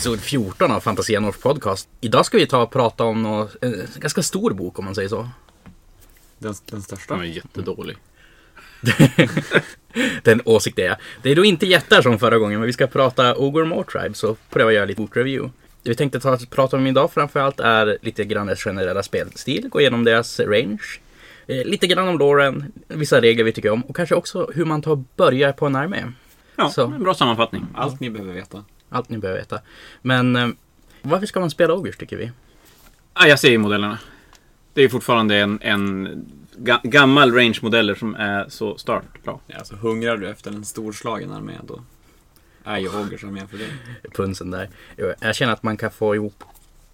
episod 14 av Fantasia podcast. Idag ska vi ta och prata om något, en ganska stor bok om man säger så. Den, den största. Den är jättedålig. Den åsikt är jag. Det är då inte jättar som förra gången, men vi ska prata Ogre More Tribe, så pröva göra lite bokreview. Det vi tänkte ta, prata om idag framförallt är lite grann deras generella spelstil, gå igenom deras range, eh, lite grann om loren, vissa regler vi tycker om och kanske också hur man tar och börjar på en armé. Ja, Så. en bra sammanfattning. Allt ni behöver veta. Allt ni behöver veta. Men eh, varför ska man spela Ogers tycker vi? Ah, jag ser ju modellerna. Det är fortfarande en, en ga, gammal range-modeller som är så startbra. Ja, alltså, hungrar du efter en storslagen armé då är ju Ogers armé för dig. Punsen där. Jag känner att man kan få ihop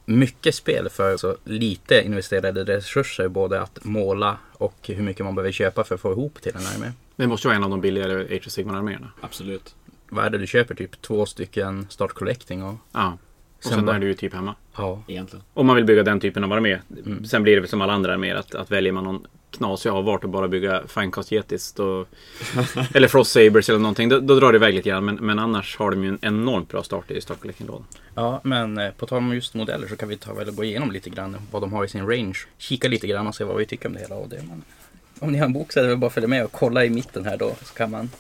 mycket spel för så lite investerade resurser. Både att måla och hur mycket man behöver köpa för att få ihop till en armé. Det måste ju vara en av de billigare Age of Sigmar-arméerna. Absolut. Vad är det du köper? Typ två stycken Start Collecting och Ja. Och Sen sen bara- är du ju typ hemma. ja. Egentligen. Om man vill bygga den typen av armé. Mm. Sen blir det som alla andra arméer att, att väljer man någon knasig avart och bara bygga Finecast Yetis då, eller Frost Sabers eller någonting. Då, då drar det iväg lite grann. Men, men annars har de ju en enormt bra start i Start Collecting-lådan. ja, men eh, på tal om just modeller så kan vi ta väl och gå igenom lite grann vad de har i sin range. Kika lite grann och se vad vi tycker om det hela. Och det, men, om ni har en bok så är det väl bara att följa med och kolla i mitten här då. Så kan man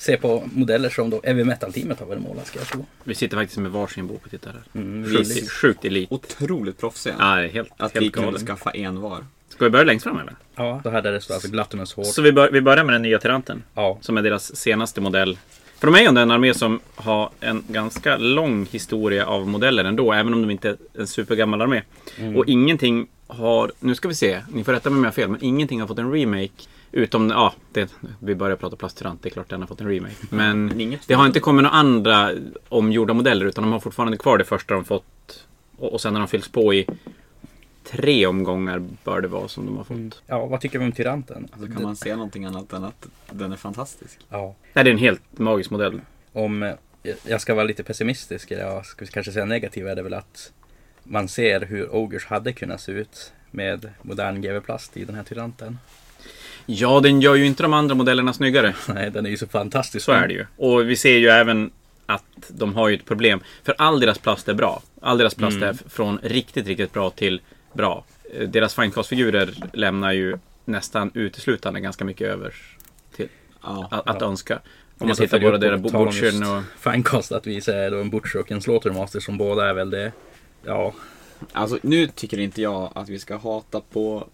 se på modeller som då Heavy Metal-teamet har väl målat ska jag tro. Vi sitter faktiskt med varsin bok och tittar här. Mm, Sjukt, sjukt elit. Otroligt proffsiga. Ja, det är helt, Att helt vi kunde skaffa en var. Ska vi börja längst fram eller? Ja, då hade det stått alltså Gluttonous Horde. Så vi, bör, vi börjar med den nya Tyranten. Ja, Som är deras senaste modell. För de är ju ändå en armé som har en ganska lång historia av modeller ändå. Även om de inte är en supergammal armé. Mm. Och ingenting har, nu ska vi se, ni får rätta mig om jag har fel, men ingenting har fått en remake. Utom, ja, det, vi börjar prata plasttyrant, det är klart den har fått en remake. Men det har inte kommit några andra omgjorda modeller utan de har fortfarande kvar det första de fått. Och, och sen har de fyllts på i tre omgångar bör det vara som de har fått. ja vad tycker vi om Tyranten? Alltså kan man se någonting annat än att den är fantastisk? Ja, Nej, det är en helt magisk modell. om eh, jag ska vara lite pessimistisk, eller jag ska kanske säga negativ, är det väl att man ser hur Ogers hade kunnat se ut med modern GW-plast i den här Tyranten. Ja, den gör ju inte de andra modellerna snyggare. Nej, den är ju så fantastisk. Så är det ju. Och vi ser ju även att de har ju ett problem. För all deras plast är bra. All deras plast Mm. är från riktigt, riktigt bra till bra. Eh, Deras finecast-figurer lämnar ju nästan uteslutande ganska mycket över till Ja. att, att önska. Om man tittar på deras Butchern just och... Finecast, att vi säger då en Butcher och en Slaughtermaster som båda är väl det. Ja, Alltså nu tycker inte jag att vi ska hata på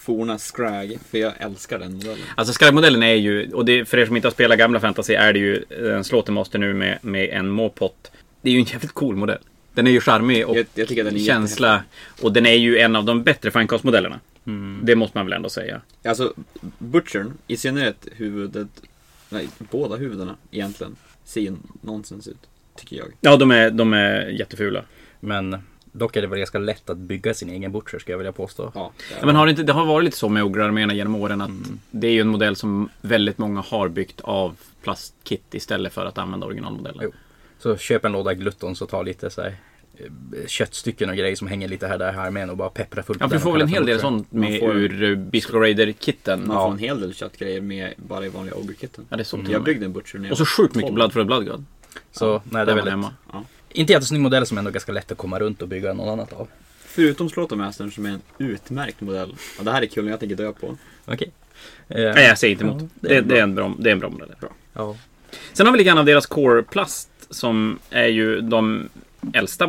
forna Scrag, för jag älskar den modellen. Alltså Skragmodellen är ju, och det, för er som inte har spelat gamla fantasy är det ju en Slaughtermaster nu med, med en Mopot. Det är ju en jävligt cool modell. Den är ju charmig och Jag, jag tycker den är känsla. Och den är ju en av de bättre Finecast-modellerna. mm. Det måste man väl ändå säga. Alltså, Butchern, i synnerhet huvudet, nej, båda huvudena egentligen, ser ju nonsens ut. Tycker jag. Ja, de är, de är jättefula. men dock är det väl ganska lätt att bygga sin egen Butcher, ska jag vilja påstå. Ja, det är Ja, men har det, inte, det har varit lite så med Ogre-arméerna genom åren att Mm. det är ju en modell som väldigt många har byggt av plastkit istället för att använda originalmodellen. Jo. Så köp en låda Gluttons och ta lite så här, eh, köttstycken och grejer som hänger lite här där här med och bara peppra fullt Ja, du får väl en hel del Butcher. sånt med får- ur uh, Bisco Raider-kitten. Man Ja. får en hel del köttgrejer med bara i vanliga Ogre-kitten. ja, det är så till Jag byggde en Butcher när jag Och så sjukt mycket 12. Blood for the Blood God. Så nej, det är Där väl var hemma. Ja. Inte jättesnygg modell som ändå är ganska lätt att komma runt och bygga någon annat av. Förutom Slaughtermastern som är en utmärkt modell. Och det här är kul, jag tänker dö på. Okej. Eh, Nej, jag säger inte emot. Ja, det, är det, är en bra, det är en bra modell. Bra. Ja. Sen har vi lite grann av deras Core Plast som är ju de äldsta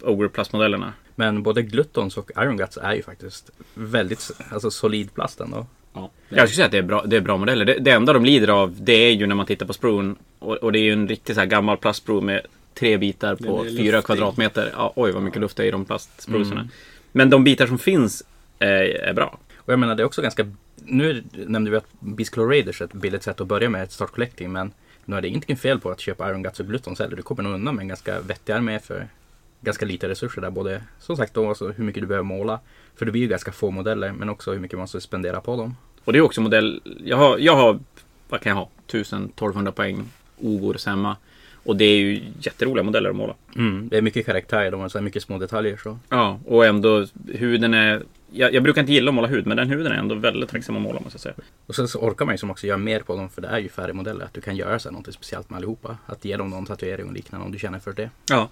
Ogre Plast-modellerna. Men både Gluttons och Iron Guts är ju faktiskt väldigt alltså, solid plast ändå. Ja, Jag skulle säga att det är bra, det är bra modeller. Det, det enda de lider av det är ju när man tittar på spruen. Och, och det är ju en riktigt så här gammal plastsprue med tre bitar på fyra kvadratmeter. Ja, oj vad mycket luft det är i de plastsprusorna. Mm. Men de bitar som finns är, är bra. Och jag menar det är också ganska... Nu nämnde vi att Beastclaw Raiders är ett billigt sätt att börja med ett start collecting men nu är det ingenting fel på att köpa Iron Guts och Gluttons heller. Du kommer nog undan med en ganska vettig armé för ganska lite resurser där. Både som sagt då alltså hur mycket du behöver måla. För det blir ju ganska få modeller men också hur mycket man måste spendera på dem. Och det är också modell... Jag har, jag har vad kan jag ha? 1000-1200 poäng Ogors hemma. Och det är ju jätteroliga modeller att måla. Mm, det är mycket karaktär, de har så här mycket små detaljer så. Ja, och ändå huden är... Jag, jag brukar inte gilla att måla hud, men den huden är ändå väldigt tacksam att måla måste jag säga. Och sen så orkar man ju som också göra mer på dem för det är ju färdigmodeller. Att du kan göra så här något speciellt med allihopa. Att ge dem någon tatuering och liknande om du känner för det. Ja.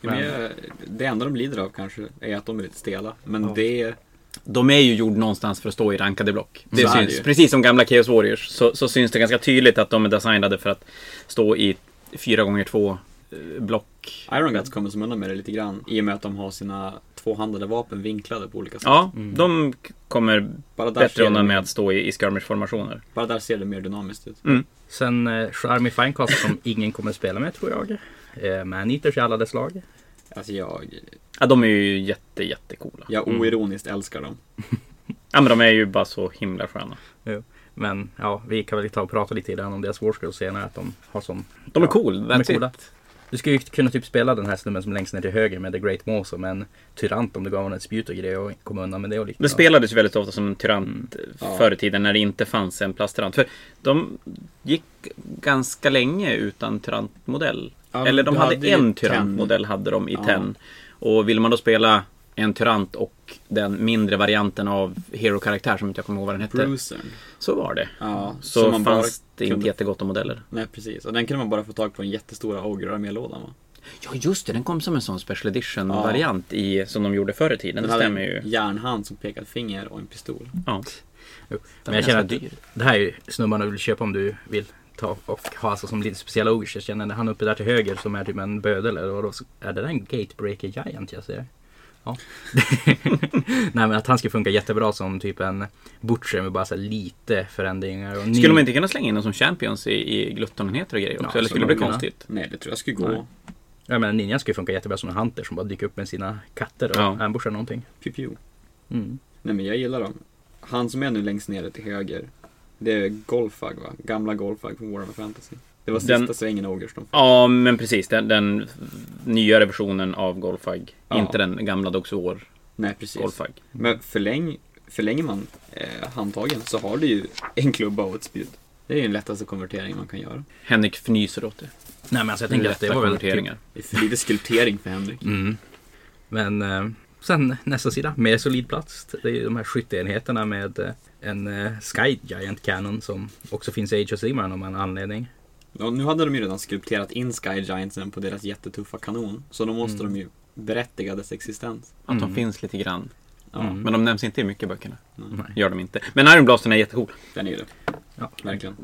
Men jag, det enda de lider av kanske är att de är lite stela. Men Ja. det... De är ju gjord någonstans för att stå i rankade block. Det Så det syns, ju. precis som gamla Chaos Warriors så, så syns det ganska tydligt att de är designade för att stå i 4x2 eh, block. Iron Guts kommer som undan med det lite grann. I och med att de har sina tvåhandade vapen vinklade på olika sätt. Ja, Mm. de kommer Bara där, bättre undan med att stå i, i skirmish-formationer. bara där ser det mer dynamiskt ut. Sen eh, Charmy Finecast som ingen kommer spela med tror jag. Eh, Maneaters i alla dess lag. Alltså jag, Ja, de är ju jätte, jättecoola. jag Mm. oironiskt älskar dem. Ja, men de är ju bara så himla sköna. Men ja, vi kan väl ta och prata lite grann om deras Warscale senare. Att de har som... De är ja, cool, De är coola. it. Du skulle ju kunna typ spela den här snubben som längst ner till höger med The Great Maw som en tyrant om du gav honom ett spjut och grejer och kom undan med det och liknande. Det spelades ju väldigt ofta som en tyrant Mm. Förr i tiden när det inte fanns en plasttyrant. För de gick ganska länge utan tyrantmodell. Ja, Eller de hade, hade en Ten. tyrantmodell hade de i Ja. TEN. Och ville man då spela en tyrant och den mindre varianten av hero-karaktär som inte jag kommer ihåg vad den hette. Brucern. Så var det. Ja, Så som man fanns det inte kunde- jättegott om modeller. Nej precis, och den kunde man bara få tag på den jättestora Ogre-armélådan va? Ja just det, den kom som en sån special edition Ja. variant i, som de gjorde förr i tiden. Den Det stämmer ju. järnhand som pekade finger och en pistol. Ja. Jo. Men jag känner att dyr. det här är ju snubbarna du vill köpa om du vill ta och ha alltså som lite speciella ogers. Jag känner han uppe där till höger som är typ en bödel eller vadå. Så Är det där en Gatebreaker Giant jag ser? Ja. Nej men att han skulle funka jättebra som typ en Butcher med bara så lite förändringar. Och ny- Skulle man inte kunna slänga in dem som champions i, i gluttonenheter och grejer också? Ja, eller skulle det bli kunna. konstigt? Nej, det tror jag skulle gå. Nej. Ja men Ninjan skulle funka jättebra som en Hunter som bara dyker upp med sina katter och Ja. ambushar någonting. Pew, pew. Mm. Nej men jag gillar dem. Han som är nu längst nere till höger. Det är Golfag va? Gamla Golfag från Warhammer Fantasy. Det var sista Den- svängen fick. Ja, men precis. Den, den nyare versionen av Golfag. Ja. Inte den gamla Dogs War Nej precis. Golfag. Men förläng, förlänger man eh, handtagen så har du ju en klubba och ett spjut. Det är ju den lättaste konvertering man kan göra. Henrik fnyser åt det. Nej men alltså jag tänker att det var väl typ, konverteringar. Det är för lite skulptering för Henrik. Mm. Men eh, sen nästa sida, mer solid plats. Det är ju de här skytteenheterna med eh, en eh, Sky Giant Cannon som också finns i Age of Sigmar av en anledning. Ja, nu hade de ju redan skulpterat in Sky Giantsen på deras jättetuffa kanon. Så då måste Mm. de ju berättiga dess existens. Att de Mm. finns lite grann. Ja, Mm. Men de nämns inte i mycket böckerna. nej. Gör de inte. Men Iron Blastern är jättecool. den är ju det. Ja. Verkligen.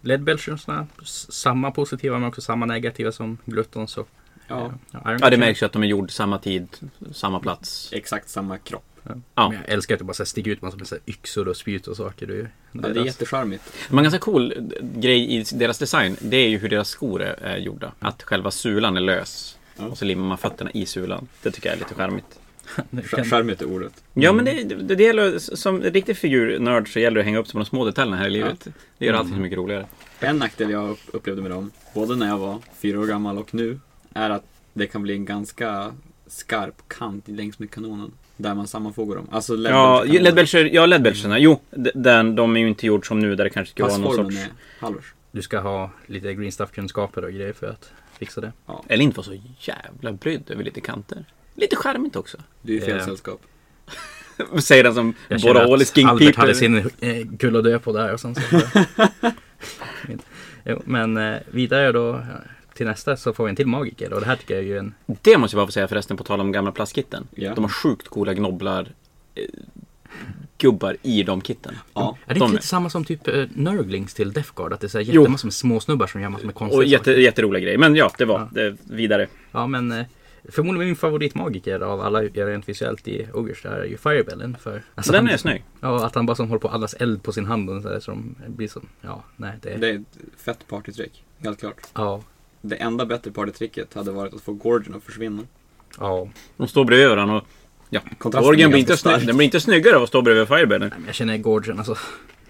Led Belchersna, s- samma positiva men också samma negativa som Glutton. Så, Ja, eh, Iron Ja, det märks ju att de är gjord samma tid, samma plats. exakt samma kropp. Ja. Men jag älskar att det bara så sticker ut massor med så här yxor och spjut och saker. Det är, Ja, det är jättecharmigt. Men en ganska cool grej i deras design, det är ju hur deras skor är, gjorda. Att själva sulan är lös. Ja. Och så limmar man fötterna i sulan. Det tycker jag är lite charmigt. Charmigt är ordet. Ja, men det, det, det gäller, som riktig figurnörd så gäller det att hänga upp sig på de små detaljerna här i livet. Det gör Mm. allting så mycket roligare. En nackdel jag upp- upplevde med dem, både när jag var fyra år gammal och nu, är att det kan bli en ganska skarp kant längs med kanonen. Där man sammanfogar dem. Alltså Ja, ledbelcher, ja ledbelcherna. Jo, den, de är ju inte gjord som nu där det kanske ska vara någon sorts... är halvers. Du ska ha lite green stuff-kunskaper och grejer för att fixa det. Eller inte vara så jävla brydd över lite kanter. Lite charmigt också. Du är i fel Eh, sällskap. Säger den som känner Boralis att Albert hade sin eh, kul att dö på där och sen så. jo, men eh, vidare då till nästa så får vi en till magiker och det här tycker jag är ju en Det måste jag bara få säga förresten på tal om gamla plastkitten. Ja. De har sjukt coola gnobblar eh, gubbar i de kitten. Ja. Är det de inte är- lite samma som typ eh, Nurglings till Death Guard? Att det är så här jättemassor med småsnubbar som gör massor med konstiga Och jätte, saker? jätteroliga grejer. Men ja, det var Ja. det, vidare. Ja men eh, förmodligen min favoritmagiker av alla rent visuellt i Ogers här är ju Firebellen. För, alltså, Den han, är snygg. Ja, att han bara som håller på allas eld på sin hand och så där, som blir som, ja nej det, Det är ett fett partytrick. Helt klart. ja, Det enda bättre partytricket hade varit att få Gorgon att försvinna. ja. De står bredvid varandra och ja, Orgen blir inte, snygg, den blir inte snyggare av att stå bredvid men jag känner Gorgon, alltså.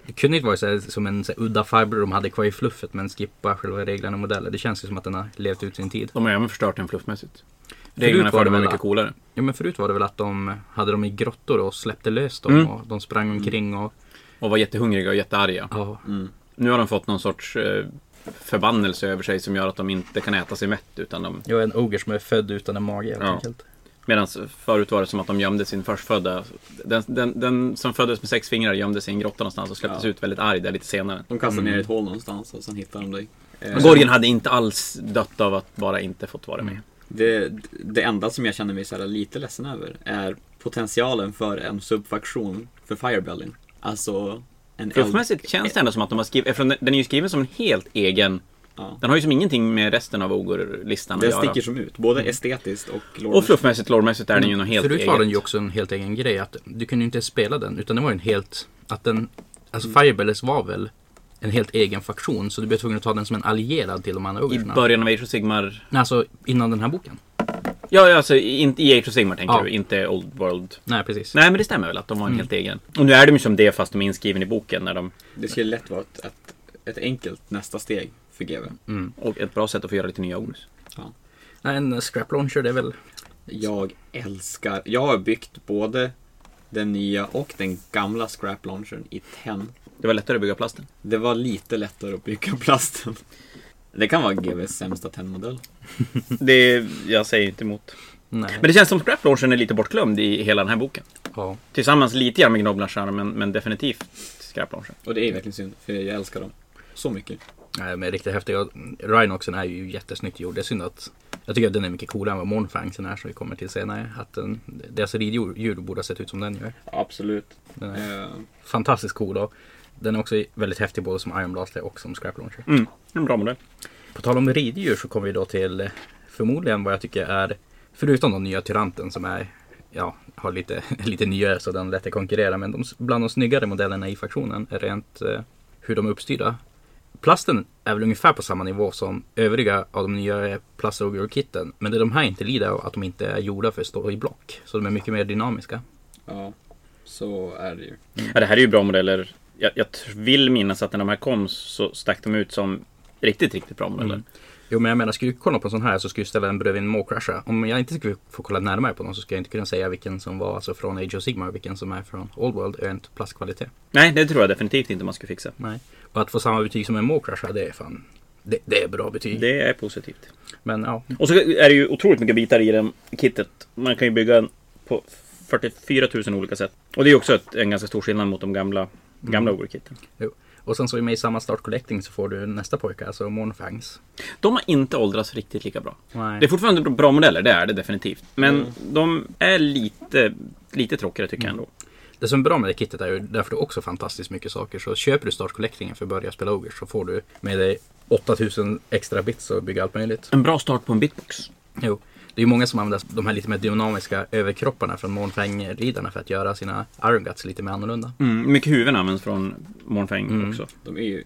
Det kunde inte vara så här, som en så här, udda fiber de hade kvar i fluffet men skippa själva reglerna och modeller. Det känns ju som att den har levt ut sin tid. De har även förstört den fluffmässigt. Förut Reglerna var för det var väl mycket att- coolare. Ja men förut var det väl att de hade dem i grottor och släppte lös dem Mm. och de sprang omkring och Och var jättehungriga och jättearga. ja. Mm. Nu har de fått någon sorts eh, förbannelse över sig som gör att de inte kan äta sig mätt. Utan de, Jag är en ogre som är född utan en mage helt Ja. enkelt. Medan förut var det som att de gömde sin förstfödda. Den, den, den som föddes med sex fingrar gömde sig i en grotta någonstans och släpptes Ja. ut väldigt arg där lite senare. De kastar Mm. ner i ett hål någonstans och sen hittar de dig. Eh, Men Gorgen hade inte alls dött av att bara inte fått vara med. Det, det enda som jag känner mig så här lite ledsen över är potentialen för en subfaktion för Firebellin. Alltså en eld... Fluffmässigt känns det ändå som att de har skrivit, eftersom den den är ju skriven som en helt egen Ja. Den har ju som ingenting med resten av Ogre-listan att Den göra. sticker som ut, både estetiskt och Och lore fluffmässigt, loremässigt är den ju något helt Förut eget. var den ju också en helt egen grej. Att du kunde ju inte spela den. Utan det var ju en helt... Att den... Alltså Mm. Firebells var väl en helt egen faktion. Så du blev tvungen att ta den som en allierad till de andra I ogresarna. början av Age of Sigmar... Nej, alltså innan den här boken. Ja, ja, alltså inte i Age of Sigmar tänker Ja. du, inte Old World. Nej, precis. Nej, men det stämmer väl att de var en Mm. helt egen. Och nu är de ju som det fast de är inskrivna i boken när de... Det skulle lätt vara ett, ett, ett enkelt nästa steg för GW. Mm. Och ett bra sätt att få göra lite nya Ogres. Nej, en scrap launcher det är väl... Jag älskar, jag har byggt både den nya och den gamla scrap launchern i tenn. Det var lättare att bygga plasten. Det var lite lättare att bygga plasten. Det kan vara GWs sämsta tennmodell. Det, jag säger inte emot. Nej. Men det känns som Scrap Launchen är lite bortglömd i hela den här boken. Ja. Tillsammans lite grann med Gnoblarna, men, men definitivt Scrap Launchen. Och det är verkligen synd, för jag älskar dem så mycket. Nej, men riktigt häftiga. Rhinoxen är ju jättesnyggt gjord. Det är synd att... Jag tycker att den är mycket coolare än vad Mornfangsen är som vi kommer till senare. Att den, deras riddjur borde ha sett ut som den gör. Absolut. Den är Eh, fantastiskt cool och den är också väldigt häftig både som Iron Blaster och som Scrap Launcher. Mm, en bra modell. På tal om riddjur så kommer vi då till eh, förmodligen vad jag tycker är, förutom den nya Tyranten som är, ja, har lite, lite nyare så den lätt att konkurrera, men de, bland de snyggare modellerna i faktionen är rent eh, hur de är uppstyrda. Plasten är väl ungefär på samma nivå som övriga av de nya Plaster-kitten. Men det de här inte lider av att de inte är gjorda för att stå i block. Så de är mycket mer dynamiska. ja, så är det ju. Ja, det här är ju bra modeller. Jag, jag vill minnas att när de här kom så stack de ut som riktigt, riktigt bra modeller. Mm. Jo men jag menar, skulle du kolla på en sån här så skulle du ställa den bredvid en Mawcrasher. Om jag inte skulle få kolla närmare på dem så skulle jag inte kunna säga vilken som var alltså från Age of Sigmar och vilken som är från Old World rent plastkvalitet. Nej, det tror jag definitivt inte man ska fixa. Nej. Och att få samma betyg som en Mawcrasher, det är fan... Det, det är bra betyg. Det är positivt. Men ja, Och så är det ju otroligt mycket bitar i det kittet. Man kan ju bygga en på 44 000 olika sätt. Och det är också ett, en ganska stor skillnad mot de gamla, gamla Mm. Ogre-kitten. och sen så är med i samma start collecting så får du nästa pojke, alltså Mornfangs. De har inte åldrats riktigt lika bra. Nej. Det är fortfarande bra modeller, det är det definitivt. Men Mm. de är lite, lite tråkigare tycker jag ändå. Det som är bra med det kittet är ju därför det är också fantastiskt mycket saker. Så köper du start collectingen för att börja spela Ogre så får du med dig 8000 extra bits och bygga allt möjligt. En bra start på en bitbox. Jo. Det är ju många som använder de här lite mer dynamiska överkropparna från Mornfang-ridarna för att göra sina Iron Guts lite mer annorlunda. Mm, mycket huvuden används från Mornfang Mm. också. De är ju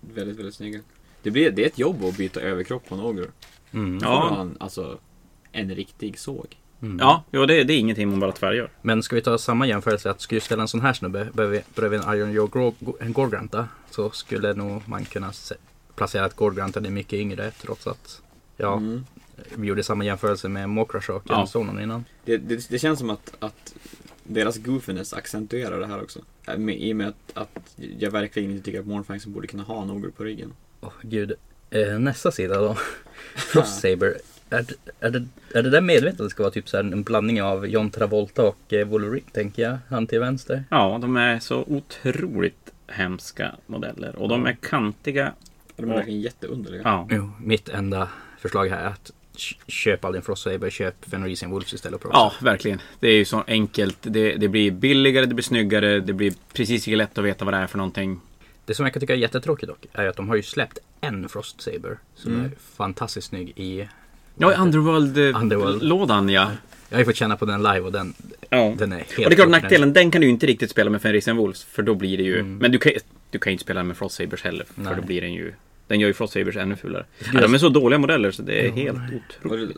väldigt, väldigt snygga. Det, blir, det är ett jobb att byta överkropp på en ogre. Mm. Ja. Man, alltså, en riktig såg. Mm. Ja, ja det, det är ingenting man bara tvärgör. Men ska vi ta samma jämförelse att skulle du ställa en sån här snubbe bredvid en Iron Joe Gorgranta så skulle nog man kunna placera att Gorgrantan är mycket yngre trots att ja, Mm. Vi gjorde samma jämförelse med Mokrash och Ja. Sonon innan. Det, det, det känns som att, att deras goofiness accentuerar det här också. Äh, Med, I och med att, att jag verkligen inte tycker att Mornfangsen borde kunna ha en ogre på ryggen. Åh gud. Eh, nästa sida då. Frost Saber. Är, det- är, det, är det där medvetet att det ska vara typ så här en blandning av John Travolta och eh, Wolverine tänker jag. Han till vänster. Ja, de är så otroligt hemska modeller. Och de är kantiga. De är verkligen jätteunderliga. Ja. Jo, mitt enda förslag här är att köp aldrig en Frost Saber, köp Fenrisian Wolves istället. Och prova. Ja, verkligen. Det är ju så enkelt. Det, det blir billigare, det blir snyggare, det blir precis lika lätt att veta vad det är för någonting. Det som jag kan tycka är jättetråkigt dock är att de har ju släppt en Frost Saber som Mm. är fantastiskt snygg i... Ja, i Underworld-lådan Underworld. ja. Jag har ju fått känna på den live och den, ja. den är helt... Och det är klart nackdelen, den kan du ju inte riktigt spela med Fenrisian Wolves. För då blir det ju... Mm. Men du kan, du kan ju inte spela med Frost Sabers heller. För Nej. då blir den ju... Den gör ju Frost Sabers ännu fulare. Ja, de är så dåliga modeller så det är helt otroligt.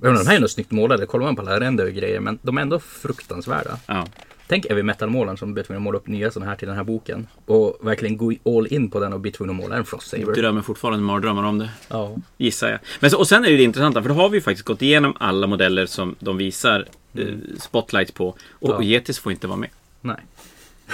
undrar, de här är ändå snyggt målade. Kollar man på alla ränder och grejer men de är ändå fruktansvärda. Ja. Tänk Heavy Metal-målaren som blir tvungen att måla upp nya sådana här till den här boken. Och verkligen gå all in på den och bli tvungen att måla en Frost Saber. Drömmer fortfarande mardrömmar om det. Ja. Gissar jag. Men så, och sen är det det intressanta, för då har vi faktiskt gått igenom alla modeller som de visar eh, spotlights på. Och, Ja. och Yetis får inte vara med. Nej.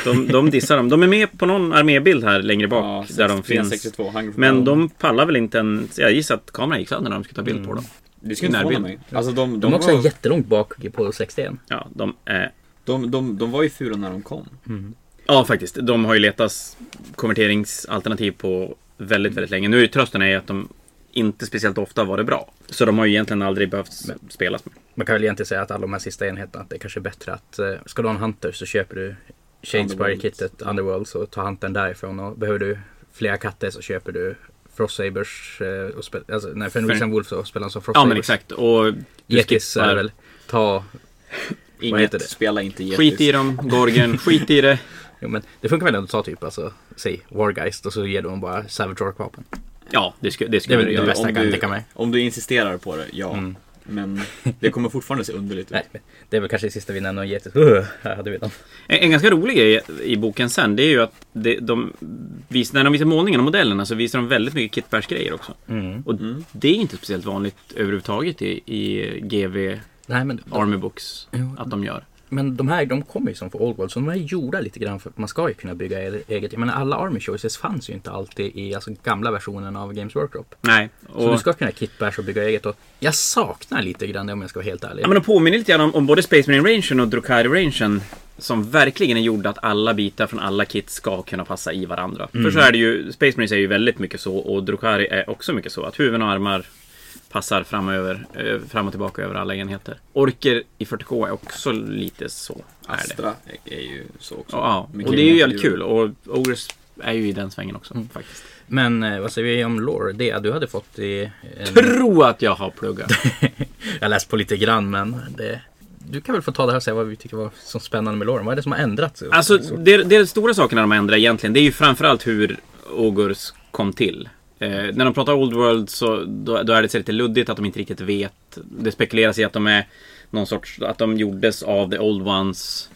De, de dissar dem. De är med på någon armébild här längre bak ja, där de 6- finns. 362, Hunger for Men Power. de pallar väl inte en... Jag gissar att kameran gick sönder när de skulle ta bild på Mm. dem. Det skulle inte förvåna mig. Alltså de, De, de, är också var, jättelångt bak på 61. Ja, de är... de, de, de var ju fula när de kom. Ja, faktiskt. De har ju letat konverteringsalternativ på väldigt, väldigt länge. Nu är ju trösten är att de inte speciellt ofta varit bra. Så de har ju egentligen aldrig behövt spelas med. Man kan väl egentligen säga att alla de här sista enheterna, att det är kanske är bättre att eh, ska du ha en Hunter så köper du Shadespire-kittet Underworld så tar Huntern därifrån och behöver du flera katter så köper du Frost Sabers eh, och spel, alltså, nej, för Reason Wolf så spelar han som Frost Ja men exakt. Och skippar- är väl ta, Inget, heter det? spela inte Yetis. Skit i dem, Gorgen, skit i det. jo men det funkar väl ändå att ta typ alltså, säg Wargeist och så ger du dem bara Savage Orc vapen. Ja, det, sku, det Det är skulle väl du det göra. bästa om jag kan du- tänka mig. Om du insisterar på det, ja. Mm. Men det kommer fortfarande se underligt ut. Nej, men det är väl kanske det sista vi nämner om. Uh, här hade vi dem. En, en ganska rolig grej i boken sen, det är ju att det, de vis, när de visar målningen och modellerna så visar de väldigt mycket Kitbärs-grejer också. Mm. Och Mm. det är inte speciellt vanligt överhuvudtaget i, i GV Nej men Army Books att de gör. Men de här de kommer ju som för Old World så de är gjorda lite grann för att man ska ju kunna bygga e- eget. Jag menar alla Army Choices fanns ju inte alltid i alltså, gamla versionen av Games Workshop. Nej. Så du Och, ska kunna kitbash och bygga eget. Och jag saknar lite grann det om jag ska vara helt ärlig. ja, men de påminner lite grann om, om både Space Marine Rangen och Drukari Rangen. Som verkligen är gjorda att alla bitar från alla kit ska kunna passa i varandra. Mm. För så är det ju, Space Marines är ju väldigt mycket så och Drukari är också mycket så. Att huvuden och armar passar framöver, eh, fram och tillbaka över alla enheter. Orker i 40K är också lite så. Är det. Astra är, är ju så också. Ja, Mycket och det är ju jävligt kul. Och Ogres är ju i den svängen också Mm. faktiskt. Men eh, vad säger vi om lore? Det du hade fått i... En... Tro att jag har pluggat. jag läst på lite grann men det... Du kan väl få ta det här och säga vad vi tycker var så spännande med loren. Vad är det som har ändrats? Alltså, Så- det, det är stora sakerna de ändrar egentligen. Det är ju framförallt hur Ogurs kom till. Eh, när de pratar Old World så då, då är det så lite luddigt att de inte riktigt vet. Det spekuleras i att de är någon sorts, att de gjordes av the old ones.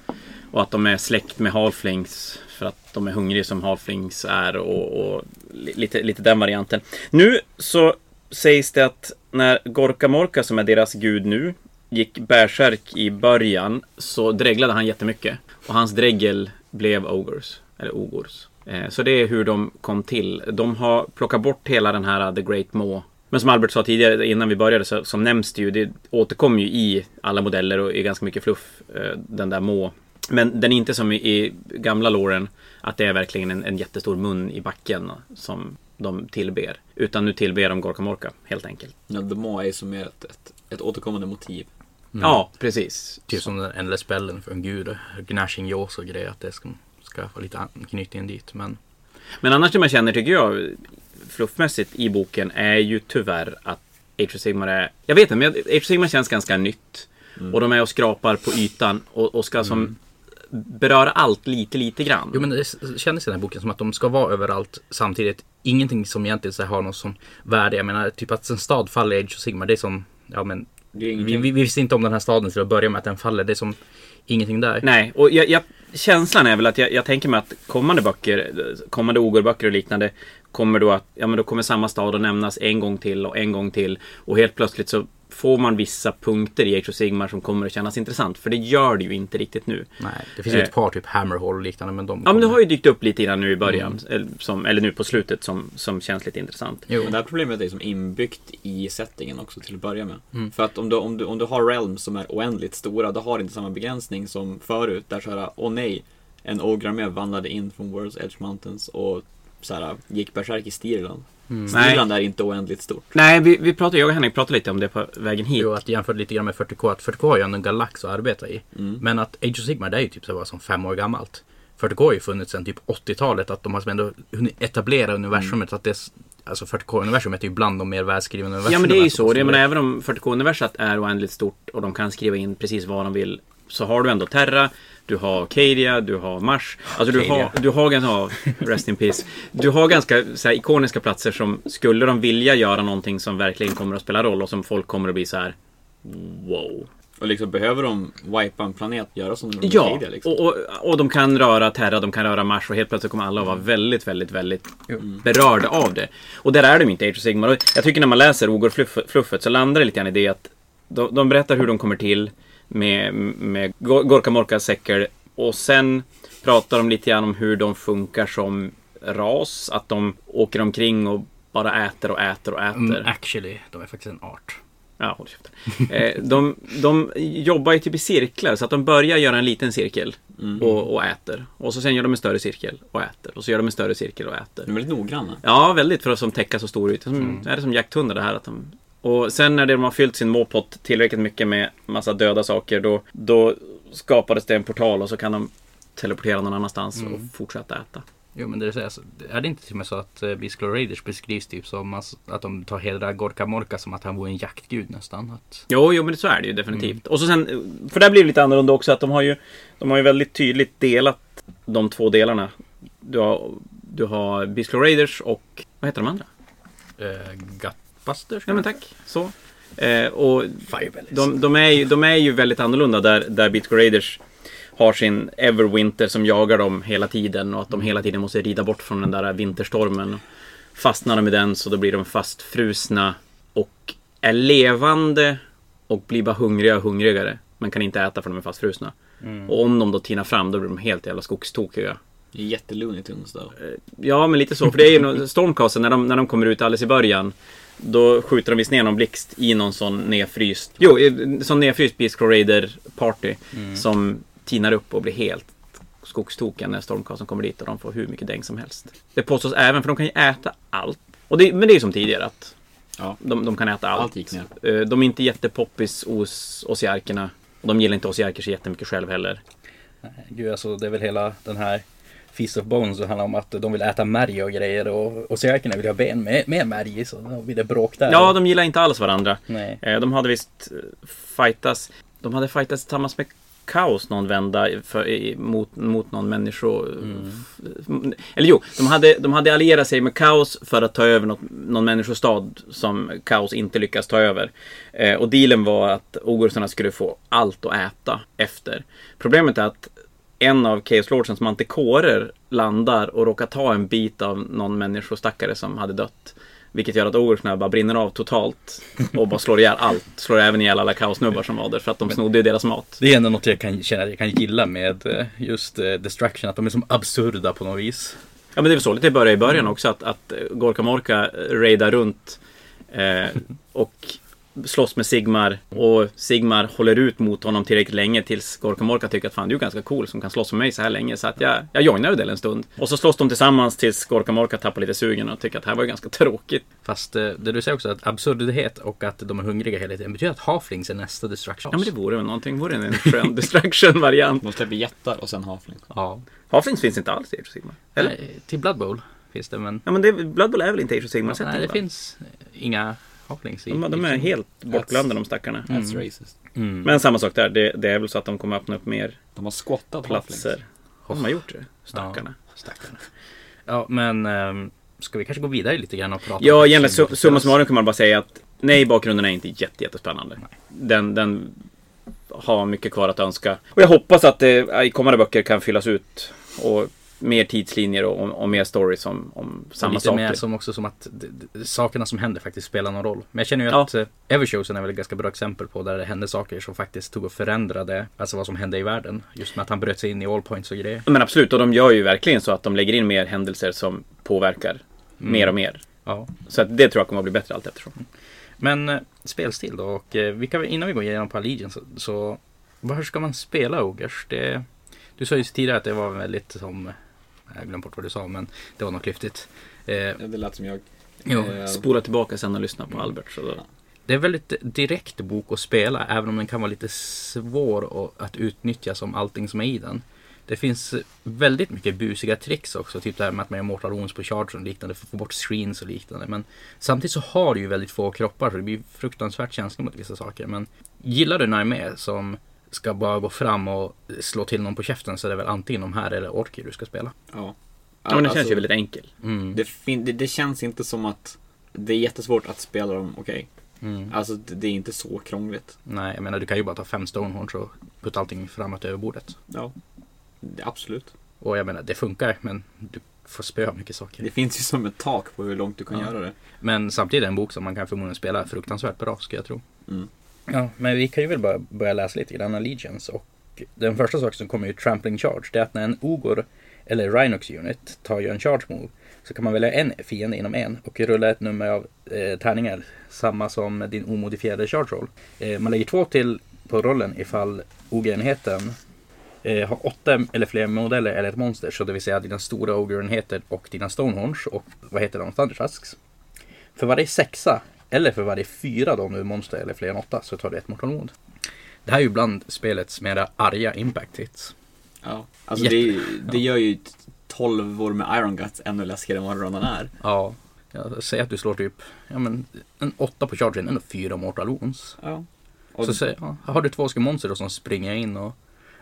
Och att de är släkt med halflings. För att de är hungriga som halflings är och, och lite, lite den varianten. Nu så sägs det att när Gorka Morka som är deras gud nu gick bärsärk i början så dreglade han jättemycket. Och hans dregel blev Ogers. Eller Ogurs. Eh, Så det är hur de kom till. De har plockat bort hela den här The Great Maw. Men som Albert sa tidigare innan vi började så, så nämns det ju. Det återkommer ju i alla modeller och i ganska mycket fluff. eh, Den där Maw. Men den är inte som i, gamla låren. Att det är verkligen en, en jättestor mun i backen som de tillber. Utan nu tillber de Gorka Morka helt enkelt. Ja, The Maw är som mer ett, ett, ett återkommande motiv. Mm. Ja, precis. Typ som den ändliga spellen för en gud. Gnashing Jaws och grejer. Att det ska, ska få lite anknytning dit. Men Men annars det man känner tycker jag fluffmässigt i boken är ju tyvärr att Age of Sigmar är... Jag vet inte, men Age of Sigmar känns ganska nytt. Mm. Och de är och skrapar på ytan och, och ska som beröra allt lite, lite grann. Jo men det kändes i den här boken som att de ska vara överallt samtidigt. Ingenting som egentligen så har något som värde. Jag menar typ att en stad faller i Age of Sigmar. Det är som, ja men. Det är Vi, vi, vi visste inte om den här staden till att börja med att den faller. Det är som ingenting där. Nej, och jag, jag, känslan är väl att jag, jag tänker mig att kommande böcker, kommande ogorböcker och liknande kommer då att, ja men då kommer samma stad att nämnas en gång till och en gång till. Och helt plötsligt så får man vissa punkter i Age of Sigmar som kommer att kännas intressant. För det gör det ju inte riktigt nu. Nej, det finns ju Eh. ett par typ Hammerhall och liknande men de Ja men det har ju dykt upp lite grann nu i början. Eller, som, eller nu på slutet som, som känns lite intressant. Jo. Men det här problemet är som inbyggt i settingen också till att börja med. Mm. För att om du, om, du, om du har realms som är oändligt stora, då har du inte samma begränsning som förut. Där såhär, åh nej, en ogre vandlade in från World's Edge Mountains och såhär, gick bärsärk i Stirland. Mm. Nej. Stirland är inte oändligt stort. Nej, vi, vi pratade, jag och Henrik pratade lite om det på vägen hit. Jo, att jämföra lite grann med 40K. Att 40K har ju ändå en galax att arbeta i. Mm. Men att Age of Sigmar det är ju typ så bara som fem år gammalt. 40K har ju funnits sedan typ 80-talet. Att de har ändå hunnit etablera universumet. Att det alltså 40K-universumet är ju bland de mer välskrivna universumen. Ja men det är ju så. Det, men även om 40K-universat är oändligt stort och de kan skriva in precis vad de vill. Så har du ändå Terra, du har Cadia, du har Mars. Alltså du Cadia. har, du har ganska, ja, rest in peace. Du har ganska så här, ikoniska platser som skulle de vilja göra någonting som verkligen kommer att spela roll och som folk kommer att bli så här. Wow. Och liksom behöver de wipa en planet, göra som de gjorde Ja, Cadia, liksom. och, och, och de kan röra Terra, de kan röra Mars och helt plötsligt kommer alla att vara väldigt, väldigt, väldigt berörda av det. Och där är de inte, Age of Sigmar. Jag tycker när man läser Ogor-fluffet så landar det lite grann i det att de, de berättar hur de kommer till med, med Gor- Gorka Morka Säcker och sen pratar de lite grann om hur de funkar som ras. Att de åker omkring och bara äter och äter och äter. Mm, actually, de är faktiskt en art. Ja, håll käften. Eh, de, de jobbar ju typ i cirklar så att de börjar göra en liten cirkel Mm. och, och äter. Och så sen gör de en större cirkel och äter. Och så gör de en större cirkel och äter. De är väldigt noggranna. Ja, väldigt för att som täcka så stor yta. Som, Mm. Är det som jakthundar det här? Att de, och sen när de har fyllt sin måpott tillräckligt mycket med massa döda saker då, då skapades det en portal och så kan de teleportera någon annanstans Mm. och fortsätta äta. Jo men det är, så, alltså, är det inte till och med så att Claw Raiders beskrivs typ som att de tar hedra Gorka Morka som att han vore en jaktgud nästan? Att, Jo, jo men så är det ju definitivt. Mm. Och så sen, för där blir det lite annorlunda också att de har ju, de har ju väldigt tydligt delat de två delarna. Du har, du har Claw Raiders och, vad heter de andra? uh, Gutbusters? Ja men tack, så. Eh, och. De, de, är ju, de är ju väldigt annorlunda där, där Beatco Raiders har sin Everwinter som jagar dem hela tiden och att de hela tiden måste rida bort från den där vinterstormen. Fastnar de i den så då blir de fastfrusna och är levande och blir bara hungriga och hungrigare. Men kan inte äta för de är fastfrusna. Mm. Och om de då tinar fram då blir de helt jävla skogstokiga. Det är jättelooney tunes då. Ja, men lite så. För det är ju Stormcasten, när de, när de kommer ut alldeles i början. Då skjuter de visst ner någon blixt i någon sån nedfryst... Jo, sån nedfryst Beast Crow Raider Party. Mm. Som tinar upp och blir helt skogstokiga när Stormcasten kommer dit och de får hur mycket däng som helst. Det påstås även, för de kan ju äta allt. Och det, men det är ju som tidigare att Ja. de, de kan äta allt. Allt gick ner. Eh, De är inte jättepoppis hos osiarkerna. Och de gillar inte osiarker så jättemycket själv heller. Nej, Gud alltså det är väl hela den här Feast of Bones som handlar om att de vill äta märg och grejer och oceanerna vill ha ben med, med märg så då blir det bråk där. Ja, de gillar inte alls varandra. Nej. Eh, De hade visst eh, fightas. De hade fightats tillsammans med Kaos någon vända för, mot, mot någon människo... Mm. Eller jo, de hade, de hade allierat sig med Kaos för att ta över något, någon människostad som Kaos inte lyckas ta över. Eh, och dealen var att ogursarna skulle få allt att äta efter. Problemet är att en av Chaos Lordsens mantikorer landar och råkar ta en bit av någon människostackare som hade dött. Vilket gör att ogursarna bara brinner av totalt och bara slår ihjäl allt. Slår även ihjäl alla kaosnubbar som var där för att de snodde ju deras mat. Det är ändå något jag kan känna jag kan gilla med eh, just eh, Destruction, att de är som absurda på något vis. Ja men det är väl så lite började i början också att, att Gorka Morka raidar runt eh, och slåss med Sigmar och Sigmar håller ut mot honom tillräckligt länge tills Gorka Morka tycker att fan du är ganska cool som kan slåss med mig så här länge så att jag, jag joinar det en stund. Och så slåss de tillsammans tills Gorka Morka tappar lite sugen och tycker att det här var ju ganska tråkigt. Fast eh, det du säger också att absurditet och att de är hungriga hela tiden betyder att Halflings är nästa Destruction. Ja men det vore väl någonting, vore en skön distraction-variant. De släpper jättar och sen havfling. Ja. Halflings finns inte alls i Age of Sigmar. Eller? Nej, till Blood Bowl finns det men Ja men det, Blood Bowl är väl inte Age of Sigmar? Sett nej, det finns inga Halflings i. de, de är helt bortglömda de stackarna. That's Mm. racist. Mm. Men samma sak där, det, det är väl så att de kommer öppna upp mer De har squattat platser. De har gjort det, stackarna. Stackarna. Ja, men ehm, ska vi kanske gå vidare lite grann och prata Ja, egentligen summa summarum kan man bara säga att nej, bakgrunden är inte jätte, jättespännande. Den, den har mycket kvar att önska. Och jag hoppas att det i kommande böcker kan fyllas ut och mer tidslinjer och, och mer stories om, om samma lite saker. mer som också som att sakerna som händer faktiskt spelar någon roll. Men jag känner ju Ja. att eh, Everchosen är väl ett ganska bra exempel på där det hände saker som faktiskt tog och förändrade alltså vad som hände i världen. Just med att han bröt sig in i all points och grejer. Men absolut, och de gör ju verkligen så att de lägger in mer händelser som påverkar Mm. mer och mer. Ja. Så att det tror jag kommer att bli bättre allt eftersom. Men eh, spelstil då och eh, vi kan, väl- innan vi går igenom på Allegiance så, så var ska man spela Ogers? Det, du sa ju tidigare att det var väldigt som jag glömde bort vad du sa men det var något klyftigt. Eh, Ja, det lät som jag. Jo. Eh, Spola tillbaka sen och lyssna på Mm. Albert. Så då... Det är väldigt direkt bok att spela även om den kan vara lite svår att- att utnyttja som allting som är i den. Det finns väldigt mycket busiga tricks också, typ det här med att man gör mortal wounds på charge och liknande för att få bort screens och liknande. Men samtidigt så har du ju väldigt få kroppar så det blir fruktansvärt känsligt mot vissa saker. Men gillar du Nightmare som ska bara gå fram och slå till någon på käften så är det väl antingen de här eller Orker du ska spela. Ja. Ja, men Alltså, känns ju väldigt enkel. Mm. det, det, det känns inte som att det är jättesvårt att spela dem okej. Mm. Alltså det, det är inte så krångligt. Nej, jag menar du kan ju bara ta fem stonehorns och putta allting framåt över bordet. Ja. Det, absolut. Och jag menar, det funkar, men du får spöa mycket saker. Det finns ju som ett tak på hur långt du kan Ja. göra det. Men samtidigt är det en bok som man kan förmodligen spela fruktansvärt bra, ska jag tro. Mm. Ja, men vi kan ju väl bara börja läsa lite grann Allegiance. Och den första saken som kommer ju Trampling Charge. Det är att när en ogor eller Rhinox Unit tar ju en charge move. Så kan man välja en fiende inom en och rulla ett nummer av eh, tärningar. Samma som din omodifierade charge roll. Eh, man lägger två till på rollen ifall ogrenheten eh, har åtta eller fler modeller eller ett monster. Så det vill säga dina stora ogrenheter och dina stonehorns och vad heter de? Thundertusks. För varje sexa eller för varje fyra då nu monster eller fler än åtta så tar du ett mortal wound. Det här är ju bland spelets mera arga impact hits. Ja. Alltså Jätte- det, det gör ju 12 år med Iron Guts ännu läskigare än vad redan är. Ja, jag säger att du slår typ ja, men, en åtta på chargen, ändå fyra mortal wounds. Ja. Och, Så säger ja, har du två stycken monster då som springer in och